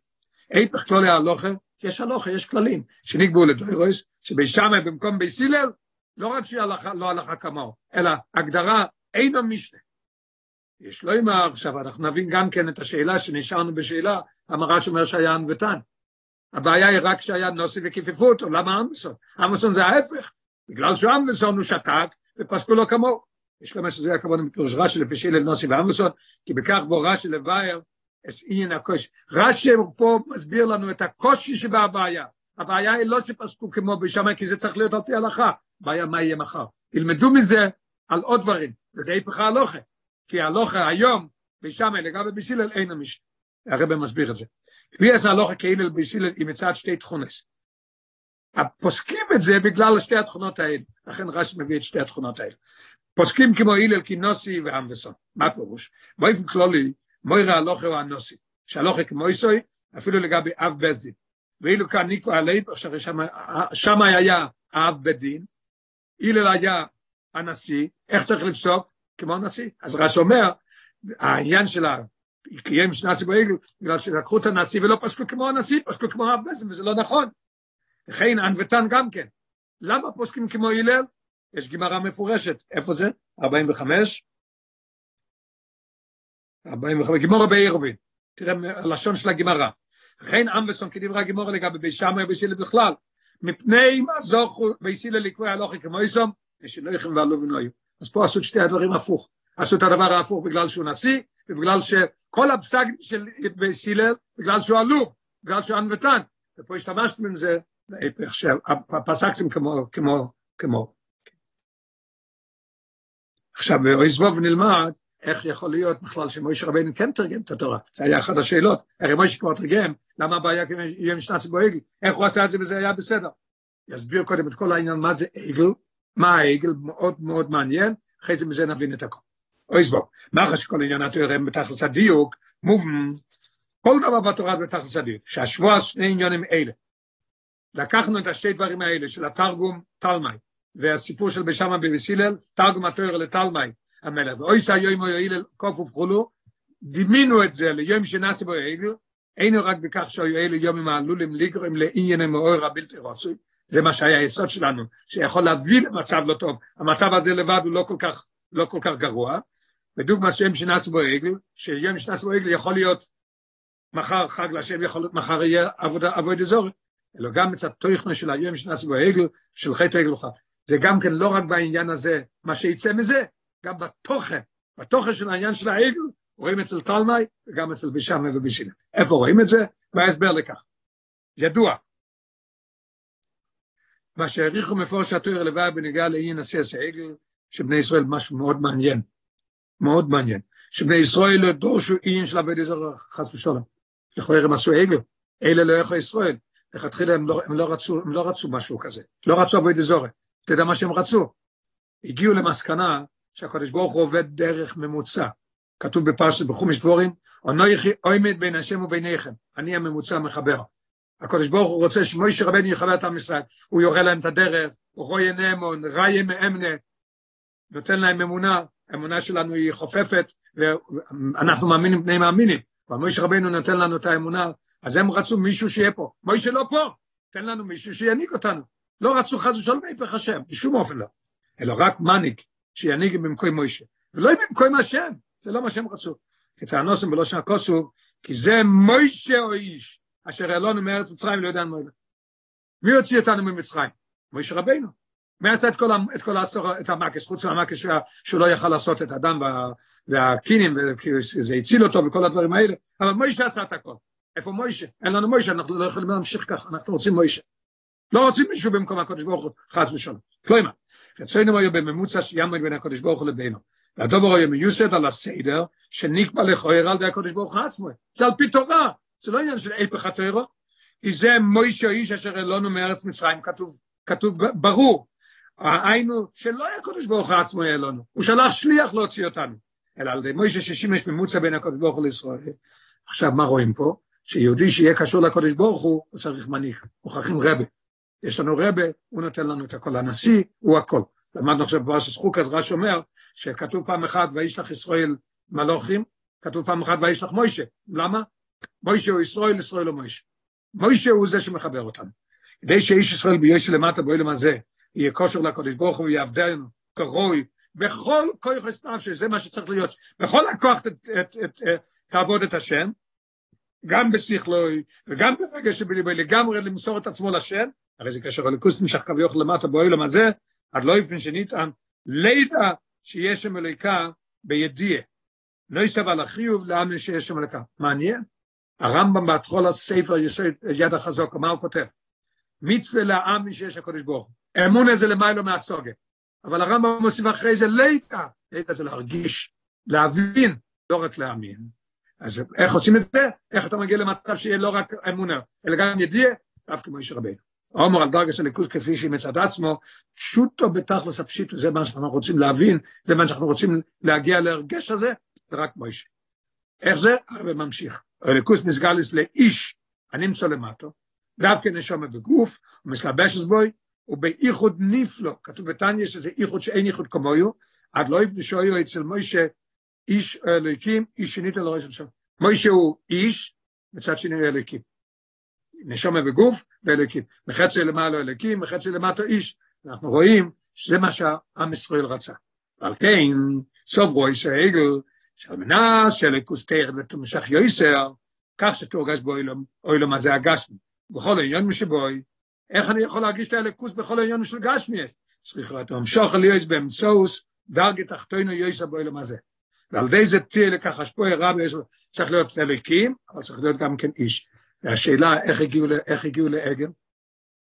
היפך כללי ההלוכה, יש הלוכה, יש כללים, שנקבעו לדוירוס, שבשמאי במקום בייס הלל, לא רק שהלכה, לא הלכה כמוהו, אלא הגדרה אינו משנה. יש לא אמר, עכשיו אנחנו נבין גם כן את השאלה שנשארנו בשאלה, המרש אומר שהיה ענוותן. הבעיה היא רק שהיה נוסי וכיפפו אותו, למה אמבסון? אמבסון זה ההפך, בגלל שהוא אמבסון הוא שתק ופסקו לו כמוהו. יש למה שזה היה כמובן מפרוש רש"י לפי שילל נוסי ואמבסון, כי בכך בו רש"י את עניין הקושי. רש"י פה מסביר לנו את הקושי שבהבעיה. הבעיה היא לא שפסקו כמו בשמיים, כי זה צריך להיות על פי הלכה. הבעיה מה יהיה מחר. ילמדו מזה על עוד דברים, וזה היפך ההלוכה. כי ההלוכה היום, בשמיים לגבי בסילל אין המשנה. הרב מסביר את זה. כפי עשה הלוכה כאילו בסילל עם מצד שתי תכונס. פוסקים את זה בגלל שתי התכונות האלה. לכן רש"י מביא את שתי התכונות האלה. פוסקים כמו הלל כינוסי ואמבסון. מה פירוש? באופן כללי, מוירה הלוכה הוא הנוסי. שהלוכה כמו יסוי, אפילו לגבי אב בזדין. ואילו כאן נקבע עלי, שם היה האב בדין, הלל היה הנשיא, איך צריך לפסוק? כמו נשיא. אז רש"י אומר, העניין של קיים שנשיא בעגל, בגלל שלקחו את הנשיא ולא פסקו כמו הנשיא, פסקו כמו האב בזדין, וזה לא נכון. וכן ענוותן גם כן. למה פוסקים כמו הלל? יש גמרא מפורשת, איפה זה? 45? 45, גמורה בעירובין, תראה הלשון של הגמרא. וכן עם וסון כדברי הגמורה לגבי בי שמאי ובסילה בכלל, מפני מה זוכו ביסילה לקבוע הלוכי כמו איסום, ושלא יכם ועלו ונויו. אז פה עשו שתי הדברים הפוך. עשו את הדבר ההפוך בגלל שהוא נשיא, ובגלל שכל הפסק של שילל, בגלל שהוא עלוב, בגלל שהוא ענוותן. ופה השתמשתם עם זה, להפך, שפסקתם כמו, כמו, כמו. עכשיו, באוי זבוב נלמד איך יכול להיות בכלל שמוישה רבינו כן תרגם את התורה? זה היה אחת השאלות. הרי מוישה כבר תרגם, למה הבעיה יהיה משנס בעגל? איך הוא עשה את זה וזה היה בסדר? יסביר קודם את כל העניין מה זה עגל, מה העגל, מאוד מאוד מעניין, אחרי זה מזה נבין את הכל. אוי זבוב, מה חשוב כל עניין התורה בתכלס הדיוק, מובן, כל דבר בתורה בתכלס הדיוק, שהשבוע שני עניינים אלה. לקחנו את השתי דברים האלה של התרגום תלמי, והסיפור של בשמה בבסילל, תרגום התורה לתלמי, המלך, ואוי שהיום הוא יועיל קוף ובחולו, דימינו את זה ליום שנעשה בו העגל, אינו רק בכך שהיועיל יום עם העלולים לגרום לעניינים מאור הבלתי רוסוי, זה מה שהיה היסוד שלנו, שיכול להביא למצב לא טוב, המצב הזה לבד הוא לא כל כך, לא כל כך גרוע, ודוגמה שיום שנעשה בו העגל, שיום שנעשה בו העגל יכול להיות מחר חג להשם, יכול להיות מחר יהיה עבודה, עבוד אזור, אלא גם מצד תוכנו של היום שנעשה בו העגל, של חטא העגל זה גם כן לא רק בעניין הזה, מה שיצא מזה, גם בתוכן, בתוכן של העניין של העגל, רואים אצל תלמי וגם אצל בישמה ובישינה. איפה רואים את זה? וההסבר לכך. ידוע, מה שהעריכו מפורש התואר לבד בנגיעה לאי נשיא העגל, שבני ישראל משהו מאוד מעניין, מאוד מעניין, שבני ישראל לא דורשו אי של עבד אזור חס ושלום. לכאורה הם עשו עגל, אלה לא יכול ישראל. לכתחילה הם, לא, הם, לא רצו, הם לא רצו משהו כזה, לא רצו עבוד אזור. אתה יודע מה שהם רצו? הגיעו למסקנה שהקדוש ברוך הוא עובד דרך ממוצע. כתוב בפרשת בחומש דבורים, אנוכי עומד בין השם וביניכם, אני הממוצע מחבר. הקדוש ברוך הוא רוצה שמוישה רבנו יכבד את עם ישראל, הוא יורה להם את הדרך, הוא רואה נאמון, ראיה מאמנה, נותן להם אמונה, האמונה שלנו היא חופפת, ואנחנו מאמינים בני מאמינים, ומוישה רבנו נותן לנו את האמונה, אז הם רצו מישהו שיהיה פה, מוישה לא פה, תן לנו מישהו שינהיג אותנו, לא רצו חס ושלום בהיפך השם, בשום אופן לא, אלא רק מניק, שינהיג במקום מוישה, ולא במקום השם, זה לא מה שהם רצו. כטענוסם בלושן הכוסו, כי זה מוישה או איש, אשר העלונו מארץ מצרים לא יודע מה מי הוציא אותנו ממצרים? מוישה רבינו. מי עשה את כל, העשור, את המקס, חוץ מהמקס שהוא לא יכל לעשות את הדם וה, והקינים, וזה הציל אותו וכל הדברים האלה, אבל מוישה עשה את הכל. איפה מוישה? אין לנו מוישה, אנחנו לא יכולים להמשיך ככה, אנחנו רוצים מוישה. לא רוצים מישהו במקום הקודש ברוך הוא, חס ושלום. כלומר, רצינו היו בממוצע שיעמוד בין הקודש ברוך הוא לבינו. והדובר היה מיוסד על הסדר שנקבע לכויר על די הקודש ברוך הוא עצמו. זה על פי תורה, זה לא עניין של איפך התורה, כי זה מוישה איש אשר אלונו מארץ מצרים, כתוב, כתוב ברור. היינו שלא היה קודש ברוך הוא עצמו אלונו, הוא שלח שליח להוציא אותנו. אלא על ידי מוישה ששימש ממוצע בין הקודש ברוך הוא לישראל. עכשיו מה רואים פה? שיהודי שיהיה קשור לקודש ברוך הוא, הוא צריך מנהיג, מוכרחים רבה. יש לנו רבה, הוא נותן לנו את הכל, הנשיא הוא הכל. למדנו עכשיו בפרשת חוק, אז רש אומר שכתוב פעם אחת וישלח ישראל מלוכים, כתוב פעם אחת וישלח מוישה. למה? מוישה הוא ישראל, ישראל הוא מוישה. מוישה הוא זה שמחבר אותנו. כדי שאיש ישראל ביש למטה באוילם הזה יהיה כושר לקודש ברוך הוא ויעבדנו כרוי בכל כוח נפשי, זה מה שצריך להיות, בכל הכוח תעבוד את השם, גם בשכלוי וגם ברגע שבליבו לגמרי למסור את עצמו לשם, הרי זה קשר הליכוס נמשך כביכול למטה באוילם הזה, עד לא יפן שניתן לידע שיש שם אליקה בידיעה. לא יסב על החיוב לאמן שיש שם אליקה. מעניין? הרמב"ם בהתחול הספר יד החזוק, מה הוא כותב? מצווה לעם שיש הקודש ברוך הוא. אמון הזה למיילו מהסוגה. אבל הרמב"ם מוסיף אחרי זה לידע. לידע זה להרגיש, להבין, לא רק להאמין. אז איך עושים את זה? איך אתה מגיע למצב שיהיה לא רק אמונה, אלא גם ידיעה, דווקא כמו איש רבינו. אומר על דרגה של ליכוז כפי שהיא מצד עצמו, פשוטו בתכלס הפשיט, זה מה שאנחנו רוצים להבין, זה מה שאנחנו רוצים להגיע להרגש הזה, זה רק מוישה. איך זה? הרב ממשיך. הליכוז נסגליס לאיש הנמצא למטו, דווקא נשום בגוף, ומסלבש בוי, ובאיחוד נפלו, כתוב בתניא שזה איחוד שאין איחוד כמוהו, עד לא יפגשו אצל מוישה איש אלוהיקים, איש שנית אלוהי של שם. מוישה הוא איש, מצד שני הוא אלוהיקים. נשמה בגוף ואלוקים. מחצי למעלה אלוקים, מחצי למטה איש. אנחנו רואים שזה מה שהעם ישראל רצה. ועל כן, סוף רואי שהעגל, שעל מנס שאלוקוס תכף ותמשך יויסר, כך שתורגש בו אילום, אילום הזה הגשמי. בכל העניין משבוי, איך אני יכול להרגיש את האלוקוס בכל העניין של גשמי? סליחה, אתה ממשוך על יויס באמצעוס, דרגה תחתונו יויסה באוילם הזה. ועל ידי זה תהיה לכך השפוע רב, צריך להיות אלוקים, אבל צריך להיות גם כן איש. והשאלה איך הגיעו, איך הגיעו לעגל?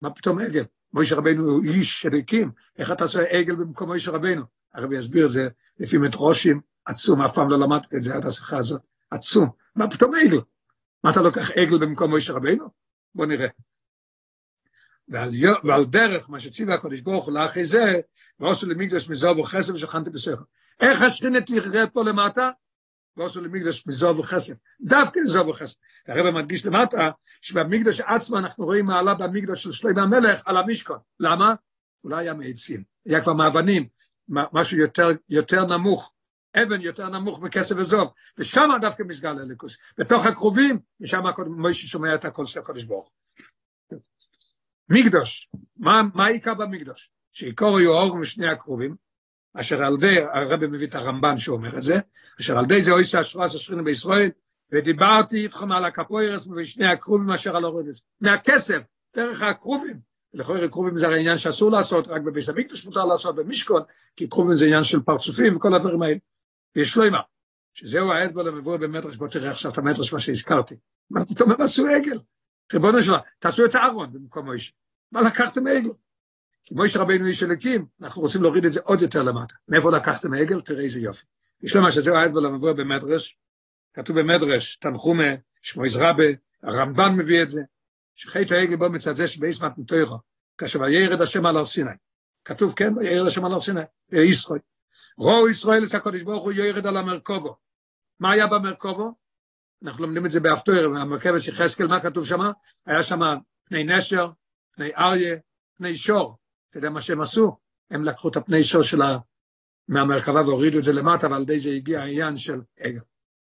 מה פתאום עגל? מוישה רבנו הוא איש אלוקים, איך אתה עושה עגל במקום מוישה רבנו? הרבי יסביר את זה לפי מטרושים, עצום, אף פעם לא למדתי את זה עד השיחה הזאת, עצום. מה פתאום עגל? מה אתה לוקח עגל במקום מוישה רבנו? בוא נראה. ועל, ועל דרך מה שציווה הקדוש ברוך הוא לאחרי זה, ועושו למקדש מזוב וחסד ושכנתי בסכר. איך השכינה תראה פה למטה? ועושו למקדש מזוב וחסד. דווקא מזוב וחסד. הרב מדגיש למטה, שבמקדש עצמו אנחנו רואים מעלה במקדש של שלמה המלך על המשכון. למה? אולי היה מעצים, היה כבר מאבנים, משהו יותר, יותר נמוך. אבן יותר נמוך מכסף וזוב, ושם דווקא מסגל אליקוס, בתוך הקרובים, ושם מוישה שומע את הכל של הקודש ברוך. מקדוש, מה, מה העיקר במקדוש? שעיקור יהיו אור משני הקרובים, אשר על די, הרבי מביא את הרמב"ן שאומר את זה, אשר על די זה אוי שהשראס אשרינו בישראל, ודיברתי איתכם על הקפוירס ובשני הקרובים אשר על אורדס, מהכסף, דרך הקרובים, לכאורה קרובים זה העניין שאסור לעשות, רק בביס המקדוש מותר לעשות במשכון, כי קרובים זה עניין של פרצופים וכל הדברים האלה. ויש לו אימה, שזהו האצבע למבוא במדרש, בוא תראה עכשיו את המדרש מה שהזכרתי. מה פתאום הם עשו עגל? ריבונו שלה, תעשו את הארון במקום מוישה. מה לקחתם עגל? כי מוישה רבינו איש אלוקים, אנחנו רוצים להוריד את זה עוד יותר למטה. מאיפה לקחתם עגל? תראה איזה יופי. יש למה שזהו האצבע למבוא במדרש, כתוב במדרש, תנחומה, שמו יזרבה, הרמב"ן מביא את זה, שחית העגל בו מצד זה שבאיסמת מתוירו, כאשר וירד השם על הר סיני. כתוב כן, וירד השם על הר סיני, ישראל. ראו ישראל את הקודש ברוך הוא יורד על המרכובו. מה היה במרכובו? אנחנו לומדים את זה באפטויר, במרכבת של חזקאל, מה כתוב שם? היה שם פני נשר, פני אריה, פני שור. אתה יודע מה שהם עשו? הם לקחו את הפני שור של. מהמרכבה והורידו את זה למטה, ועל ידי זה הגיע העניין של עגל,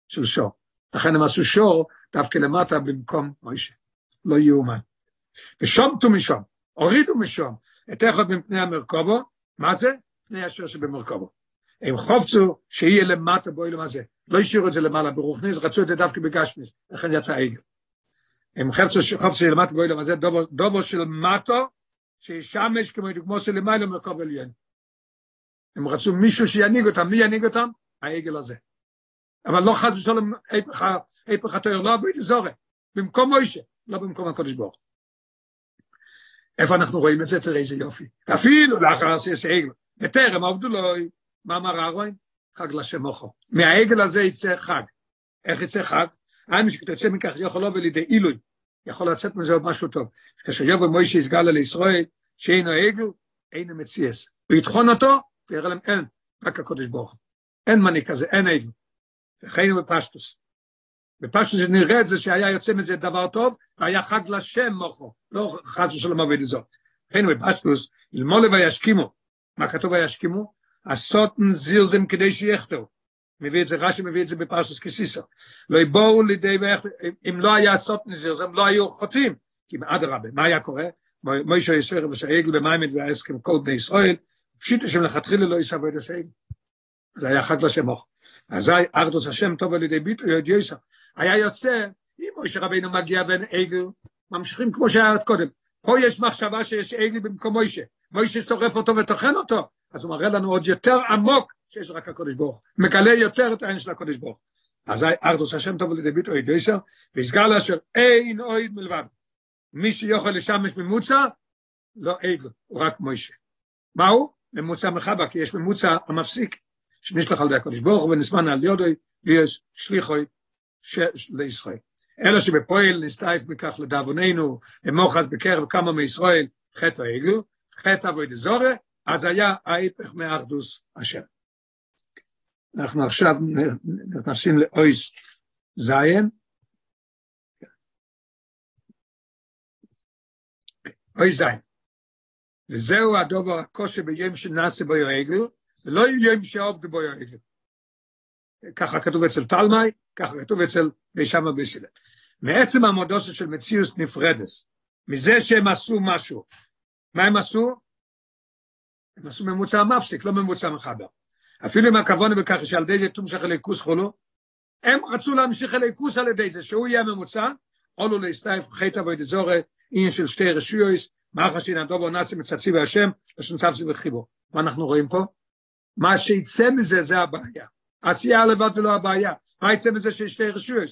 של שור. לכן הם עשו שור דווקא למטה במקום מוישה. לא יאומן. ושומטו משום, הורידו משום את אחד מפני המרכובו, מה זה? פני השור שבמרכובו. הם חופצו שיהיה למטה באוילם הזה. לא השאירו את זה למעלה ברוכניס, רצו את זה דווקא בגשמיס, לכן יצא עגל. הם חפצו חופצו שיהיה למטה באוילם הזה, דובו, דובו של מטו, שישמש כמו דוגמו של למעלה מרכוב עליין. הם רצו מישהו שינהיג אותם, מי ינהיג אותם? העגל הזה. אבל לא חס ושלום היפך התואר, לא אבוי לזורת, במקום מוישה, לא במקום הקודש ברוך. איפה אנחנו רואים את זה? תראה איזה יופי. אפילו לאחר שיש עגל, בטרם עבדו לו, מה אמר אהרון? חג לשם מוחו. מהעגל הזה יצא חג. איך יצא חג? היינו שכתוצא מכך יכול לבוא לידי עילוי. יכול לצאת מזה עוד משהו טוב. כאשר יבוא מוישה יסגל על ישראל, שאינו עגל, אינו מציאס. הוא יטחון אותו, ויראה להם אין, רק הקודש ברוך אין מני כזה, אין עגל. וחיינו בפשטוס. בפשטוס נראה את זה שהיה יוצא מזה דבר טוב, והיה חג לשם מוחו, לא חס ושלום עובד זאת. חיינו בפשטוס, ללמוד וישכימו. מה כתוב וישכימו? הסוטן זירזם כדי שיחתו. מביא את זה, רש"י מביא את זה בפרשס כסיסו. לא יבואו לידי ויחתו, אם לא היה סוטן זירזם, לא היו חוטאים. כי אדרבה, מה היה קורה? מוישה ישראל ושהעגל במיימד וההסכם כל בני ישראל, פשיטו שמלכתחילה לא יסבו את הסעגל. זה היה חג לשם אוך. אזי ארדוס השם טוב על ידי ביטוי עוד יסע. היה יוצא, אם מוישה רבינו מגיע ואין עגל, ממשיכים כמו שהיה עד קודם. פה יש מחשבה שיש עגל במקום מוישה. מוישה שורף אותו וטוחן אותו. אז הוא מראה לנו עוד יותר עמוק שיש רק הקודש ברוך. מגלה יותר את העין של הקודש ברוך. אז ארדוס השם טוב על ידי ביטוי עוד יסע, ויסגר לאשר אין אוהד מלבד. מי שיוכל לשמש ממוצע, לא עגל, הוא רק מוישה. מהו? ממוצע מחבא, כי יש ממוצע המפסיק. שנשלח על ידי הקודש ברוך ונזמן על יודוי ויש שליחוי לישראל. אלא שבפועל נסתייף מכך לדאבוננו למוחז בקרב כמה מישראל חטא העגל, חטא אבוי דזורי, אז היה ההפך מאחדוס השם. אנחנו עכשיו נכנסים לאויס זיין. אויס זיין. וזהו הדובר הקושי ביום שנעשה בו העגל, ולא יום שעובד בו העגל. ככה כתוב אצל תלמי, ככה כתוב אצל בישמה ביסילה. מעצם המודוסת של מציאוס נפרדס, מזה שהם עשו משהו, מה הם עשו? הם עשו ממוצע מפסיק, לא ממוצע מחבר. אפילו אם הכוונה בכך שעל ידי זה תומשך אליקוס חולו, הם רצו להמשיך אליקוס על ידי זה, שהוא יהיה ממוצע, עולו להסתייף חטא ואידזורי, עניין של שתי רשויוס, מה חשין הדובו נאסי מצצי בהשם, ושנצפסי בחיבו. מה אנחנו רואים פה? מה שיצא מזה זה הבעיה. עשייה לבד זה לא הבעיה. מה יצא מזה שיש שתי רשויות?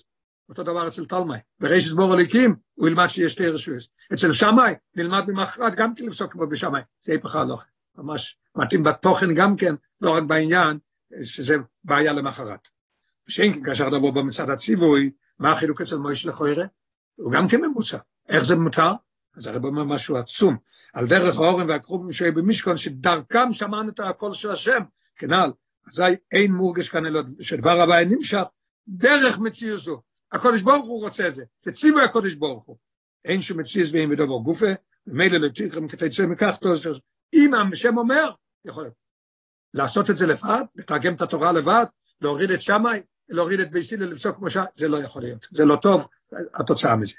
אותו דבר אצל תלמי. בריש סבור הליקים, הוא ילמד שיש שתי רשויות. אצל שמאי, נלמד במחרת גם כן לפסוק כמו בשמאי. זה היפך ההלוך. ממש מתאים בתוכן גם כן, לא רק בעניין, שזה בעיה למחרת. שאין כן כאשר דבו במצד הציווי, מה החילוק אצל מויש לכוירה? הוא גם כן ממוצע. איך זה מותר? אז הרב אומר משהו עצום. על דרך האורן והקרובים שהיו במשכון, שדרכם שמענו את הקול של השם, כנ"ל. אזי אין מורגש כאן אלא שדבר הבא נמשך, דרך מציאות זו. הקודש ברוך הוא רוצה זה, תציבו הקודש ברוך הוא. אין שום מציאות ואין בדובר גופה, ומילא לתיכם כתצא מכך, אם השם אומר, יכול להיות. לעשות את זה לבד, לתרגם את התורה לבד, להוריד את שמאי, להוריד את בייסילה לפסוק כמו שעה, זה לא יכול להיות, זה לא טוב, התוצאה מזה.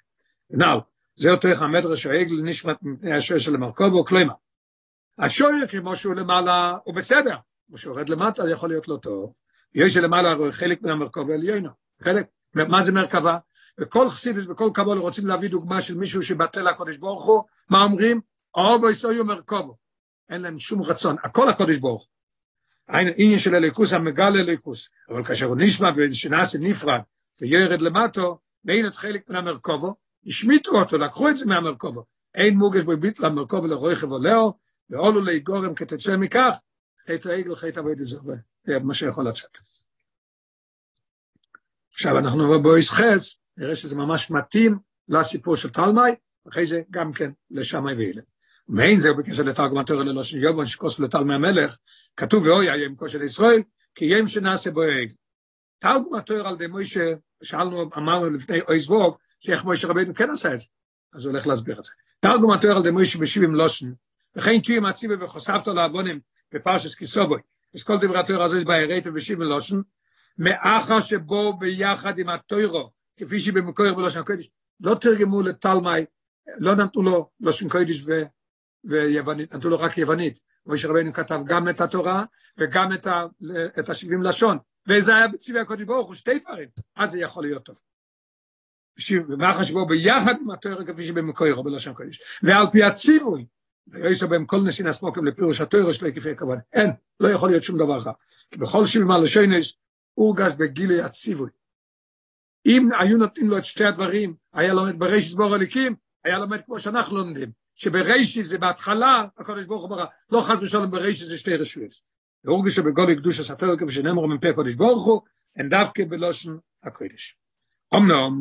נאו, זה אותו איך המדרש העגל נשמת מפני השוער של המרכובו, כלומר, השוער כמו שהוא למעלה, הוא בסדר, כמו שהוא יורד למטה, זה יכול להיות לא טוב. יש שלמעלה הרי חלק מן המרכובו עליונו, חלק, מה זה מרכבה? וכל חסידס וכל קבול רוצים להביא דוגמה של מישהו שבטל הקודש ברוך הוא, מה אומרים? אובו יסטויו מרכובו. אין להם שום רצון, הכל הקודש ברוך. העניין של הליכוס המגל הליכוס, אבל כאשר הוא נשמע ושנעשה נפרד וירד למטו, ואין את חלק מן המרכובו, השמיטו אותו, לקחו את זה מהמרכובו. אין מוגש בביט למרכובו לרויכב עולהו, ועולו לי גורם כתצא מכך, חטא העגל, חטא אבוי דזובה. זה מה שיכול לצאת. עכשיו אנחנו נבוא חס, נראה שזה ממש מתאים לסיפור של תלמי, אחרי זה גם כן לשמי ואילם. מעין זהו בקשר לתרגום התורה ללושן יובון שכוס לטלמי המלך, כתוב ואוי היה עם כושר ישראל, כי ים שנעשה בו עגל. תרגום התורה על די מוישה, שאלנו, אמרנו לפני אוי זבוב, שאיך מוישה רבינו כן עשה את זה. אז הוא הולך להסביר את זה. תרגום התורה על די מוישה בשיבים לושן, וכן קיום הציבה וחושפתו לעוונים בפרשס כיסובוי. אז כל דברי התורה הזו בהירית ובשיבים לושן, מאחר שבו ביחד עם התוירו, כפי שהיא במקור בלושן הקודש, לא תרגמו לתלמי, לא נתנו לו לושן קודש ויוונית, נתנו לו רק יוונית. משה רבינו כתב גם את התורה וגם את, ה, את השבעים לשון. וזה היה בצבעי הקודש ברוך הוא, שתי דברים. אז זה יכול להיות טוב. ומה חשבו ביחד עם התורה כפי שבמקורו בלשון קודש. ועל פי הציווי, ויש בהם כל נסין הסמוקים לפירוש התורה שלו כפי הכוון. אין, לא יכול להיות שום דבר אחר. כי בכל שבעים הלשונס הורגש בגילי הציווי. אם היו נותנים לו את שתי הדברים, היה לומד בראשית בור הליקים, היה לומד כמו שאנחנו לומדים. שברישי זה בהתחלה, הקודש ברוך הוא ברא, לא חס ושלום ברישי זה שתי רשויות. והורגש שבגולי קדוש הספר כפי שנאמר מפי הקודש ברוך הוא, אין דווקא בלושן הקודש. אמנם,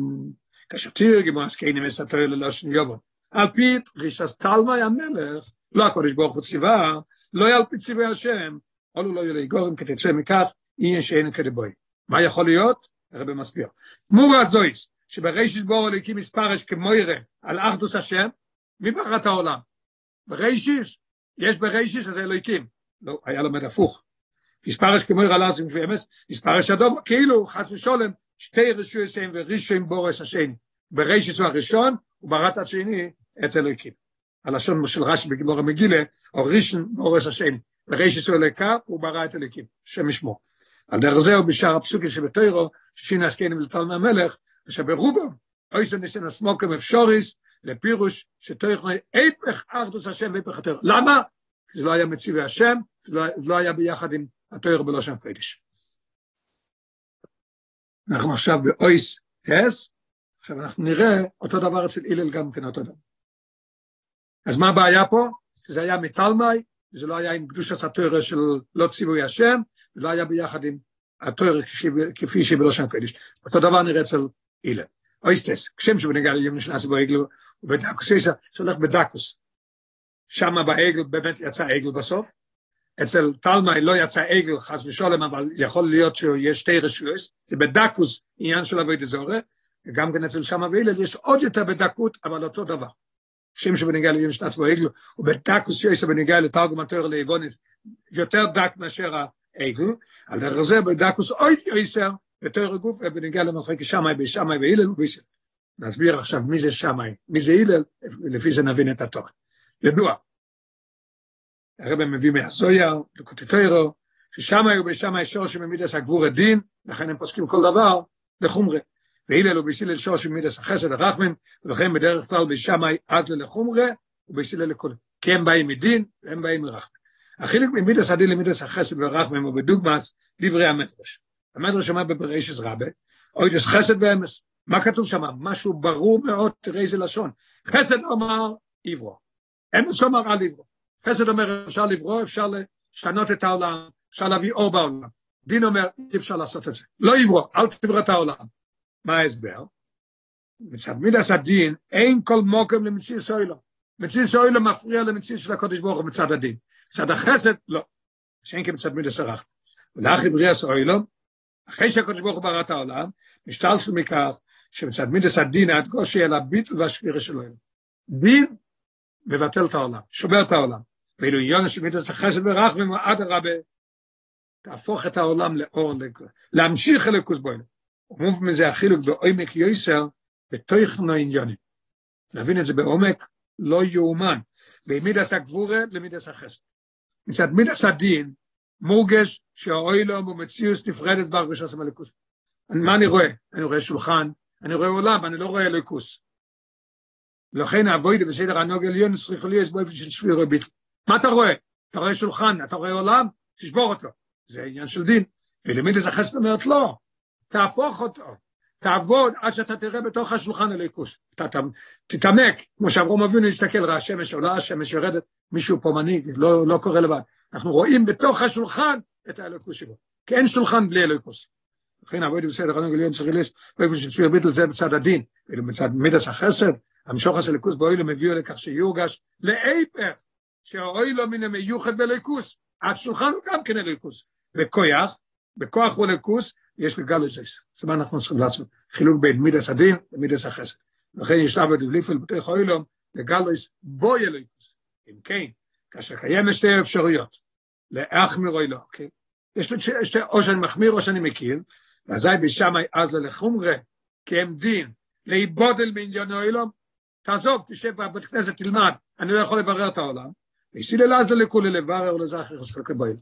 כאשר תרגמו עסקיינים מסתר ללושן יובון, על פי רישס תלמי המלך, לא הקודש ברוך הוא ציווה, לא על פי ציווי השם, עולו לא יהיה גורם כתצא מכך, יהיה שאין כדבוי. מה יכול להיות? הרב מסביר. תמורה זויס, שברישי בור הליקים מספרש כמוירה על אחדוס השם, מי ברא את העולם? ברישיס, יש ברישיס אז אלוהיקים. לא, היה לומד הפוך. מספרש כמו רלאז עם פרמס, מספרש הדוב, כאילו חס ושולם, שתי רשויסים ורישויים בורס השני. ברישיס הוא הראשון, הוא ברא את השני, את אלוהיקים. הלשון של רש"י בגיבור המגילה, או רישון בורס השני. ברישיס הוא אלוהיקה, הוא ברא את אלוהיקים, שם ישמו. על דרך זה הוא בשאר הפסוקים שבתוירו, ששין עסקנים לטלמי המלך, שברובם, אוי שניסן הסמוקם אפשוריס, לפירוש שתוכני איפך אחדוס השם ואיפך התואר. למה? זה לא היה מציבי השם, זה לא היה ביחד עם התואר בלושן קודש. אנחנו עכשיו באויס הס, עכשיו אנחנו נראה אותו דבר אצל הלל גם כן אותו דבר. אז מה הבעיה פה? שזה היה מתלמי, וזה לא היה עם קדושת התואר של לא ציווי השם, ולא היה ביחד עם התואר כפי שבלושן קודש. אותו דבר נראה אצל הלל. אויסטס, כשם שבנגע ליום נשנס בו עגלו, ובדקוס יש, שהולך בדקוס. שם בעגל באמת יצא עגל בסוף. אצל תלמי לא יצא עגל חס ושולם, אבל יכול להיות שיש שתי רשויות, זה בדקוס עניין של אבוי דזורי, וגם כן אצל שמה והילל יש עוד יותר בדקות, אבל אותו דבר. כשם שבנגע ליום נשנס בו עגלו, ובדקוס שיש בנגע לתרגום התואר לאיבוניס, יותר דק מאשר העגל, על דרך זה בדקוס עוד יותר, הגוף ובנגיע למחלקת שמאי בשמאי והילל וביסל. נסביר עכשיו מי זה שמאי, מי זה הילל, לפי זה נבין את התוכן. ידוע. הרב מביא מהזויה, לקוטטוירו, ששמאי ובשמאי שור שממידס הגבור הדין, לכן הם פוסקים כל דבר לחומרה. והילל ובסילל שור שממידס החסד הרחמן, ולכן בדרך כלל בשמאי אז ללחומרה, ובסילל לכל. כי הם באים מדין והם באים מרחמן. החילוק ממידס הדין למידס החסד והרחמם הוא בדוגמאס דברי המדרש. המדרש אומר בברישס רבה, אוי דס חסד ואמס. מה כתוב שם? משהו ברור מאוד, תראה איזה לשון. חסד אומר עברו. אמס אומר על עברו. חסד אומר אפשר לברוא, אפשר לשנות את העולם, אפשר להביא אור בעולם. דין אומר אי אפשר לעשות את זה. לא עברו, אל תברא את העולם. מה ההסבר? מצד מידס הדין אין כל מוקם למציא סוילו. מציא סוילו מפריע למציא של הקודש ברוך הוא מצד הדין. מצד החסד, לא. שאין כמצד מידס הרח. ולאחי בריאה סוילו, אחרי שהקודש ברוך הוא ברא את העולם, משתלשל מכך שמצד מידס הדין הדגושי על הביטל והשבירה שלו. דין מבטל את העולם, שובר את העולם. ואילו עניון של מידס החסד ורחמים עד תהפוך את העולם לאור, להמשיך אלוקוס בוילה. ומוב מזה החילוק בעומק יויסר, בתוכנו עניונים. להבין את זה בעומק לא יאומן, במידס הגבורה למידס החסד. מצד מידס הדין, מורגש שהאוילום הוא מציאוס נפרדת בהרגשת המלכוס. מה אני רואה? אני רואה שולחן, אני רואה עולם, אני לא רואה אלוקוס. לכן אבוידה בסדר הנוג עליון צריך להיות באופן של שביר וביטל. מה אתה רואה? אתה רואה שולחן, אתה רואה עולם, תשבור אותו. זה עניין של דין. ולמידס החסד אומרת לא, תהפוך אותו. תעבוד עד שאתה תראה בתוך השולחן אליקוס. תתעמק, כמו שאברום אבינו יסתכל, ראה השמש עולה, השמש יורדת, מישהו פה מנהיג, לא, לא קורה לבד. אנחנו רואים בתוך השולחן את האליקוס שלו, כי אין שולחן בלי אליקוס. לכן עבוד בסדר, אני גליון צריך לס, באיפה שצפיר ביטל זה בצד הדין, ואילו בצד מידס החסד, המשוך הזה אליקוס באוילו מביא לכך שיורגש להיפך, שהאוילו מן המיוחד באליקוס, השולחן הוא גם כן אליקוס, בכויח, בכוח הוא אליקוס, יש לגלוזס. זה מה אנחנו צריכים לעשות, חילוק בין מידס הדין למידס החסד. לכן יש לעבוד לבליפל בתוך האוילום, לגלוס בוי אליקוס. אם כן, כאשר קיימת שתי אפשרויות, להחמיר או לא, אוקיי? יש שתי, או שאני מחמיר או שאני מכיר, ואזי בשמאי אז ללחומרה, כי הם דין, להיבודל מעניין האוילום, תעזוב, תשב בבית כנסת, תלמד, אני לא יכול לברר את העולם. ויסיל אל אז ללכולי לברר ולזכר חסקל כבויל.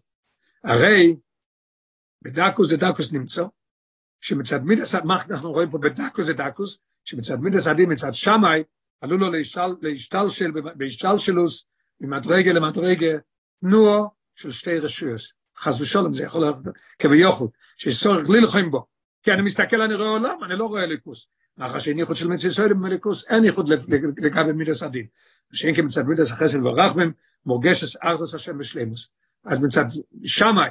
הרי בדקוס זה דקוס נמצא, שמצד מידס, מה אנחנו רואים פה בדקוס זה דקוס, שמצד מידס הדין מצד שמאי, עלו לו להשתלשל, בהשתלשלוס, ממדרגה למדרגה, תנועו של שתי רשויות. חס ושלום, זה יכול להיות כביכול, שיש צורך ללחם בו. כי אני מסתכל, אני רואה עולם, אני לא רואה ליכוס. מאחר שאין ייחוד של מצד ישראל במליכוס, אין ייחוד לגבי מידס הדין. שאין כמצד מידס החסד ורחמם, מורגשס ארתוס השם בשלימוס. אז מצד שמאי,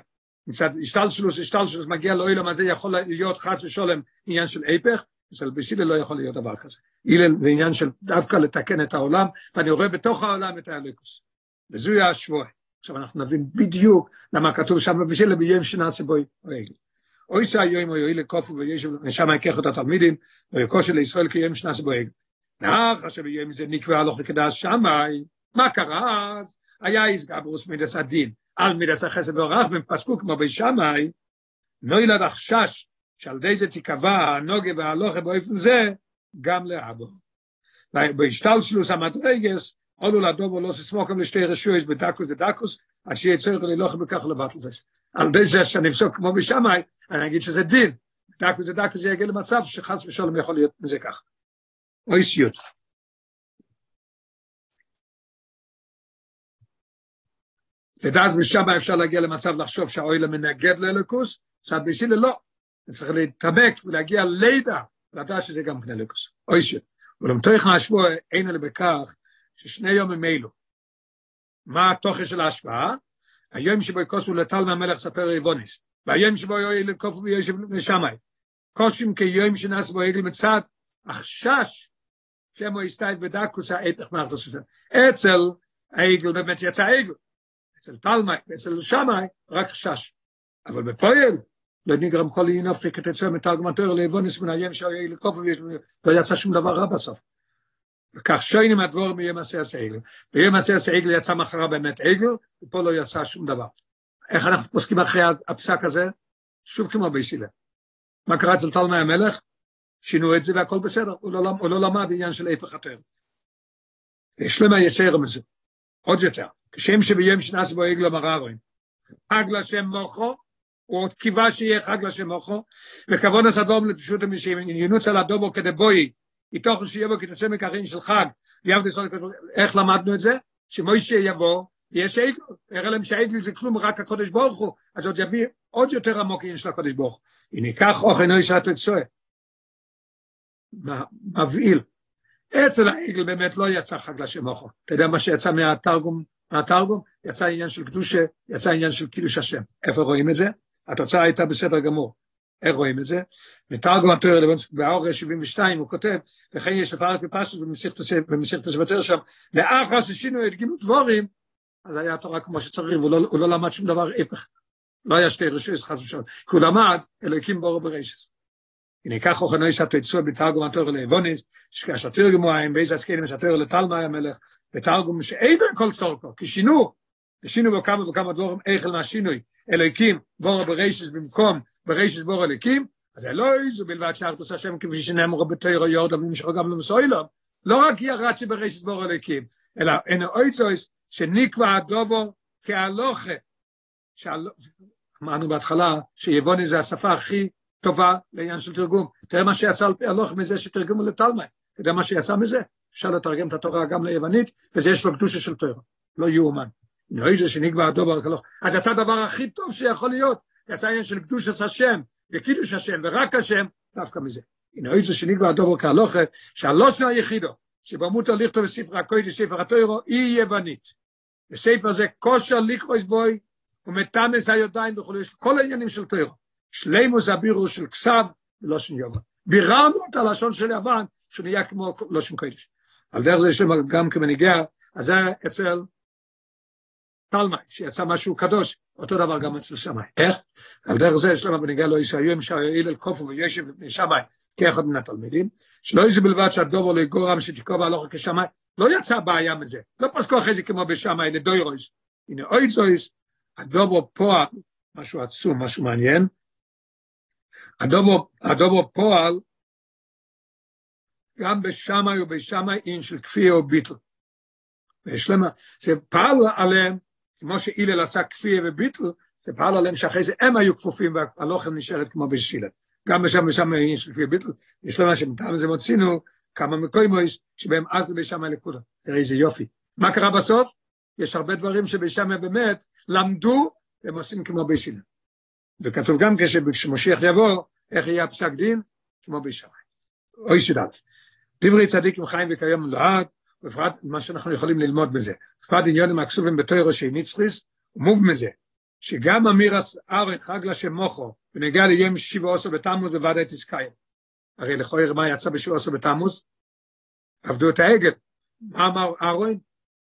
מצד השתלשלוס, השתלשלוס מגיע לאוילם הזה, יכול להיות חס ושולם עניין של היפך, אצל בסילל לא יכול להיות דבר כזה. הלל זה עניין של דווקא לתקן את העולם, ואני רואה בתוך העולם את האליקוס. וזוהי השבוע. עכשיו אנחנו נבין בדיוק למה כתוב שם בסילל ביום שנעשה בו רגל. אוי שהיום הוא יועיל לקופו וישב, ושם יקח את התלמידים, ויקושר לישראל כיום שנעשה בו רגל. נח אשר ביום זה נקבע לו כדעת שמאי, מה קרה אז? היה איסגברוס מידס הדין. על מידס החסד והרחמים פסקו כמו בשמאי, נוילד החשש שעל ידי זה תיקבע הנוגה והלוכה באופן זה, גם לאבו. בהשתלשלוס המדרגס, עולו לדובו לא ססמוקם לשתי רשויות בדקוס ודקוס, אשר יצטרך ללוכה בכך לבטל זה. על ידי זה שאני אפסוק כמו בשמאי, אני אגיד שזה דין. דקוס ודקוס זה יגיע למצב שחס ושלום יכול להיות מזה כך. אוי סיוט. ודאז משם אפשר להגיע למצב לחשוב שהאוילה מנגד לאלוקוס, צד בשילה לא. צריך להתאבק ולהגיע לידע, לדעת שזה גם כן אלוקוס. אוי ש... ולמתוך השבוע אין אלא בכך ששני יומים אלו. מה התוכן של ההשוואה? היום שבו יקוסו לטל מהמלך ספר ריבוניס, והיום שבו יואי לקופו ויושב לשמאי. קושים כיום שנעש בו עגל מצד החשש שמו יסתייד בדקוס ההפך מאחדוס אצל העגל באמת יצא עגל. אצל תלמי, אצל שמאי, רק חשש. אבל בפועל, נגרם כל אופי כתצא מתרגמתו לאבונס מן הים שהיה לקוף לא יצא שום דבר רע בסוף. וכך שוינים הדבור מיום עגל. ביום עשה עשה עגל יצא מחרה באמת עגל, ופה לא יצא שום דבר. איך אנחנו פוסקים אחרי הפסק הזה? שוב כמו ביסילה. מה קרה אצל תלמי המלך? שינו את זה והכל בסדר, הוא לא, הוא לא למד עניין של איפה חתר. יש למה יסר מזה, עוד יותר. כשם שביום שנעש בו עגל מררוין, חג לשם מוחו, הוא עוד קיווה שיהיה חג לשם מוחו, וכבוד הסדום לפשוט המשים, ינוץ על הדובו כדי בואי, איתוך שיהיה בו כתוצא מככין של חג, איך למדנו את זה? שמוישה יבוא, יש עגל, הראה להם שהעגל זה כלום רק הקודש ברוך הוא, אז עוד יביא עוד יותר עמוק עניין של הקודש ברוך הוא. הנה כך אוכל נוי שעת לצועה. מבהיל. אצל העגל באמת לא יצא חג לשם אוכו. אתה יודע מה שיצא מהתרגום? מהתרגום יצא עניין של קדושה, יצא עניין של קידוש השם. איפה רואים את זה? התוצאה הייתה בסדר גמור. איך רואים את זה? מתרגום התואר באור 72 הוא כותב, וכן יש לפרט בפשט במסכת הסבתר שם, לאחר ששינו את גימות דבורים, אז היה תורה כמו שצריך, והוא לא, לא למד שום דבר הפך. לא היה שתי רשויות חס ושלום, כי הוא למד אלוהיקים בורו ברשס. הנה כך הוא חנוי שהתוצאו בתרגום התואר לאבוניס, שכאשר תרגמו ההם באיזה הסקנים שהתואר לטלמה המלך, בתרגום שאידו כל צורקו, כי שינו, ושינו בו כמה וכמה דבורים איכל מהשינוי, אלוהיקים בורו ברשס במקום ברשס בורו אלוהיקים, אז אלוהי זו בלבד שארתוס השם כפי שנאמרו בתוירו יורד ומשכו גם למסוילום, לא רק ירד שברשס בורו אלוהיקים, אלא אין אויצויס שנקבע הדובו כהלוכה, אמרנו בהתחלה שיבוני זה השפה הכי טובה לעניין של תרגום. תראה מה שיצא על פי הלוך מזה שתרגמו לתלמי. אתה יודע מה שיצא מזה? אפשר לתרגם את התורה גם ליוונית, וזה יש לו קדושה של תורה. לא יאומן. נראה זה שנקבע הדובר כלוך. אז יצא הדבר הכי טוב שיכול להיות. יצא עניין של קדושת השם, וקידוש השם, ורק השם, דווקא מזה. נראה זה שנקבע הדובר כהלוכה, שהלושן היחידו, שבו מותר לכתוב בספר הקודש, ספר התוירו, היא יוונית. בספר זה כושר לקרויס בוי, ומתנס הידיים וכו', יש כל העניינים של תוירו. שלימוס הבירו של כסב ולא של יוון. ביררנו את הלשון של יוון, שהוא נהיה כמו לא שם קודש. על דרך זה יש להם גם כמנהיגיה, אז זה אצל תלמי, שיצא משהו קדוש, אותו דבר גם אצל שמאי. איך? על דרך זה יש להם בנגיעה לא ישעיו עם שער אל קופו וישב לפני שמאי, כאחד מן התלמידים, שלא יזה בלבד שהדובר לא יגורם שתקוב הלוך כשמאי, לא יצא בעיה מזה, לא פסקו אחרי זה כמו בשמאי, לדוירויס. הנה אוי זויס, הדובו פועל, משהו עצום, משהו מעניין, הדובו, הדובו פועל, גם בשמאי ובשמאי אין של כפי או ביטל. ויש למה, זה פעל עליהם, כמו שאילל עשה כפי וביטל, זה פעל עליהם שאחרי זה הם היו כפופים והלוחם נשארת כמו בשילה. גם בשם ושם אין של כפי וביטל, יש למה שמטעם זה מוצינו כמה מקוימויס שבהם אז בשמאי לקודה. תראה איזה יופי. מה קרה בסוף? יש הרבה דברים שבשם באמת למדו, הם עושים כמו ביסינה. וכתוב גם כשמשיח יבוא, איך יהיה הפסק דין? כמו בשמיים. אוי שדל. דברי צדיק עם חיים וכיום לעד, בפרט מה שאנחנו יכולים ללמוד בזה. בפרט עניונים הכסובים בתוירו שהיא ניצחריס, מוב מזה, שגם אמירס ארץ חג לשם מוחו, ונגיע ליום שיבה עושו בתמוז בוודאי תזכאי. הרי לכוי מה יצא בשיבה עושו בתמוז? עבדו את העגל. מה אמר אהרון?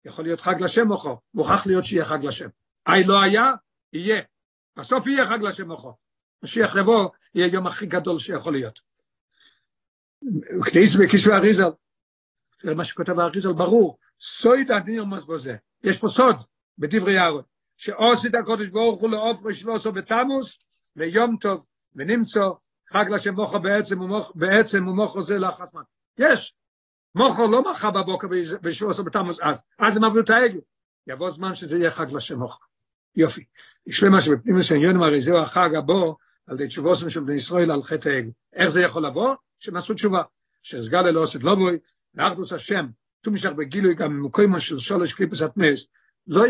יכול להיות חג לשם מוחו, מוכרח להיות שיהיה חג לשם. אי לא היה, יהיה. בסוף יהיה חג לשם מוחו. משיח יבוא, יהיה יום הכי גדול שיכול להיות. כניס וכיסו אריזל, זה מה שכותב אריזל, ברור, סויד הנירמוס בזה, יש פה סוד, בדברי אהרון, שעושית הקודש ברוך הוא לעופרי שלוסו בתמוס, ליום טוב, ונמצא חג לשם מוחו בעצם, ומוח, בעצם ומוחו זה לאחס מן. יש, מוחו לא מחה בבוקר בשלוסו בתמוס אז, אז הם עברו את העגל. יבוא זמן שזה יהיה חג לשם מוחו. יופי. יש למה שבפנים מסוים יונים הרי זהו החג הבא על די תשובוסם של בני ישראל על חטא העגל. איך זה יכול לבוא? שהם תשובה. שסגל אלו עושת לא בוי, לאחדוס השם, תומשך בגילוי גם ממקוימו של שולש קליפס התמס, לא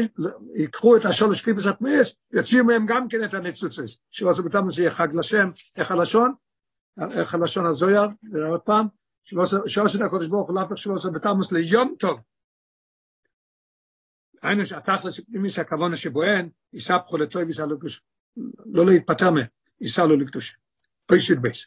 יקחו את השולש קליפס התמס, יוציאו מהם גם כן את הניצוצס, שעשו בתמוס יהיה חג לשם, איך הלשון? איך הלשון הזויר? עוד פעם, שעושת הקודש ברוך הוא להפך שלו עושה בתמוס ליום טוב. היינו שהתכלס, אם יש הכוונה שבוהן, יספחו לטוב ויסע לו קדוש. לא להתפטר מהם, ייסע לו לקדוש. אוי שיט בייס.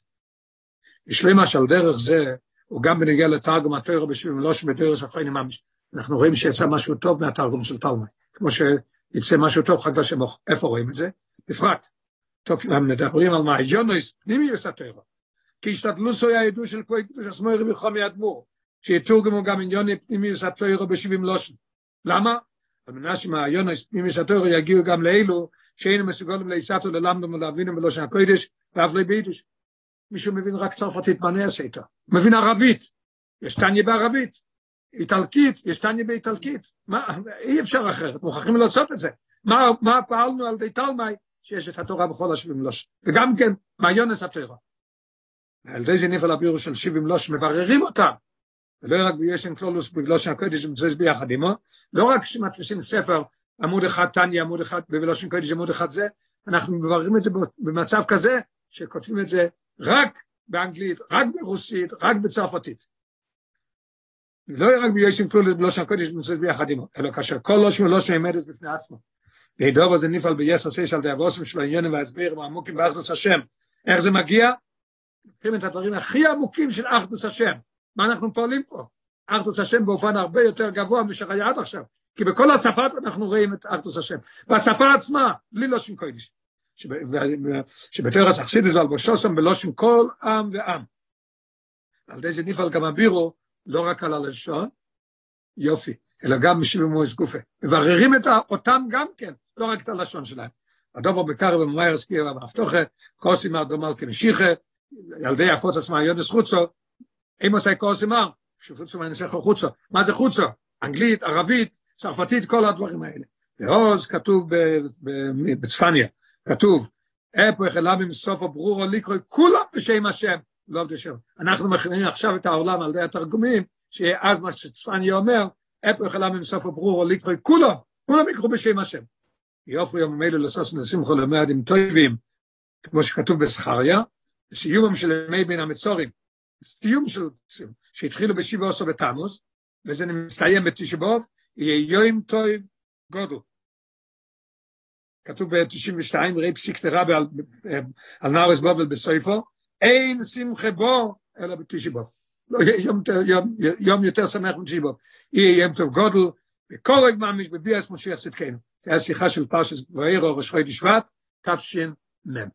יש למה שעל דרך זה, הוא גם בנגיע לתרגום התוירו בשביל לא שבתוירו ספרני ממש. אנחנו רואים שיצא משהו טוב מהתרגום של תלמי, כמו שיצא משהו טוב חג לשם איפה רואים את זה? בפרט. הם מדברים על מה, יונויס, פנימיוס התוירו. כי השתדלו סוי הידוע של כוי קדוש הסמוי רבי חומי אדמו"ר, שיתורגמו גם עניוני פנימיוס התוירו בשבעים לושן. למה? על מנת שמהיונויס פנימיוס התוירו יגיעו גם לאלו שאין מסוגלים להיסתו ללמדם ולהבינו בלושן הקודש, ואף לא ביידיש. מישהו מבין רק צרפתית, מה נעשה איתו? מבין ערבית, יש טניה בערבית, איטלקית, יש טניה באיטלקית, מה, אי אפשר אחרת, מוכרחים לעשות את זה. מה, מה פעלנו על די תלמי, שיש את התורה בכל השבעים לוש, וגם כן, מה יונס התורה. על די זה נפל הבירו של שבעים לוש, מבררים אותם, ולא רק בישן קלולוס בגלושן הקודש, זה ביחד עמו, לא רק שמתפסים ספר עמוד אחד טניה, עמוד אחד בבלושן קודש, עמוד אחד זה, אנחנו מבררים את זה במצב כזה, שכותבים את זה רק באנגלית, רק ברוסית, רק בצרפתית. לא רק ביושם כלול בלושן קודש במצב ביחד עמו, אלא כאשר כל לושם ולושם עמדת בפני עצמו. והידוב הזה נפעל ביסר שיש על דאבוסם של העניינים וההסברים העמוקים באחדוס השם. איך זה מגיע? לוקחים את הדברים הכי עמוקים של אחדוס השם. מה אנחנו פועלים פה? אחדוס השם באופן הרבה יותר גבוה משך היה עד עכשיו. כי בכל השפות אנחנו רואים את אחדוס השם. והשפה עצמה, בלי לושן קודש. שבתרס אכסידס ועל בושוסם בלושן כל עם ועם. על די זה נפעל גם הבירו, לא רק על הלשון, יופי, אלא גם מויס גופה. מבררים את אותם גם כן, לא רק את הלשון שלהם. הדובר בקרב ומאיר סקיר והמפתוחה, קוסי מהדומל כמשיחה, ילדי הפוץ עצמה יודס חוצו, אם עושה קוסי מר, שפוצו מהנסך חוצו. מה זה חוצו? אנגלית, ערבית, צרפתית, כל הדברים האלה. ועוז כתוב בצפניה, כתוב, אפו החלה ממסוף הברורו לקרוא כולם בשם השם, לא בשם. אנחנו מכינים עכשיו את העולם על ידי התרגומים, שאז מה שצפניה אומר, אפו החלה ממסוף הברורו לקרוא כולם, כולם יקראו בשם השם. יופי יום מילא לסוס נשמחו למאדים טובים, כמו שכתוב בזכריה, סיומם של ימי בין המצורים, סיום של, שהתחילו בשיבה עשו בתמוז, וזה מסתיים בתשבוב, יהיה יום טוב גודל. כתוב ב-92, ראי פסיק תרבה על, על נארס בובל בסויפו, אין שמחה בו, אלא בתשבוב. לא יום, יום, יום יותר שמח מתשבוב. יהיה יום טוב גודל, וקורג ממש בביאס משיח צדקנו. זה השיחה של פרשת ואירו ראש חודש שבט, תש"מ.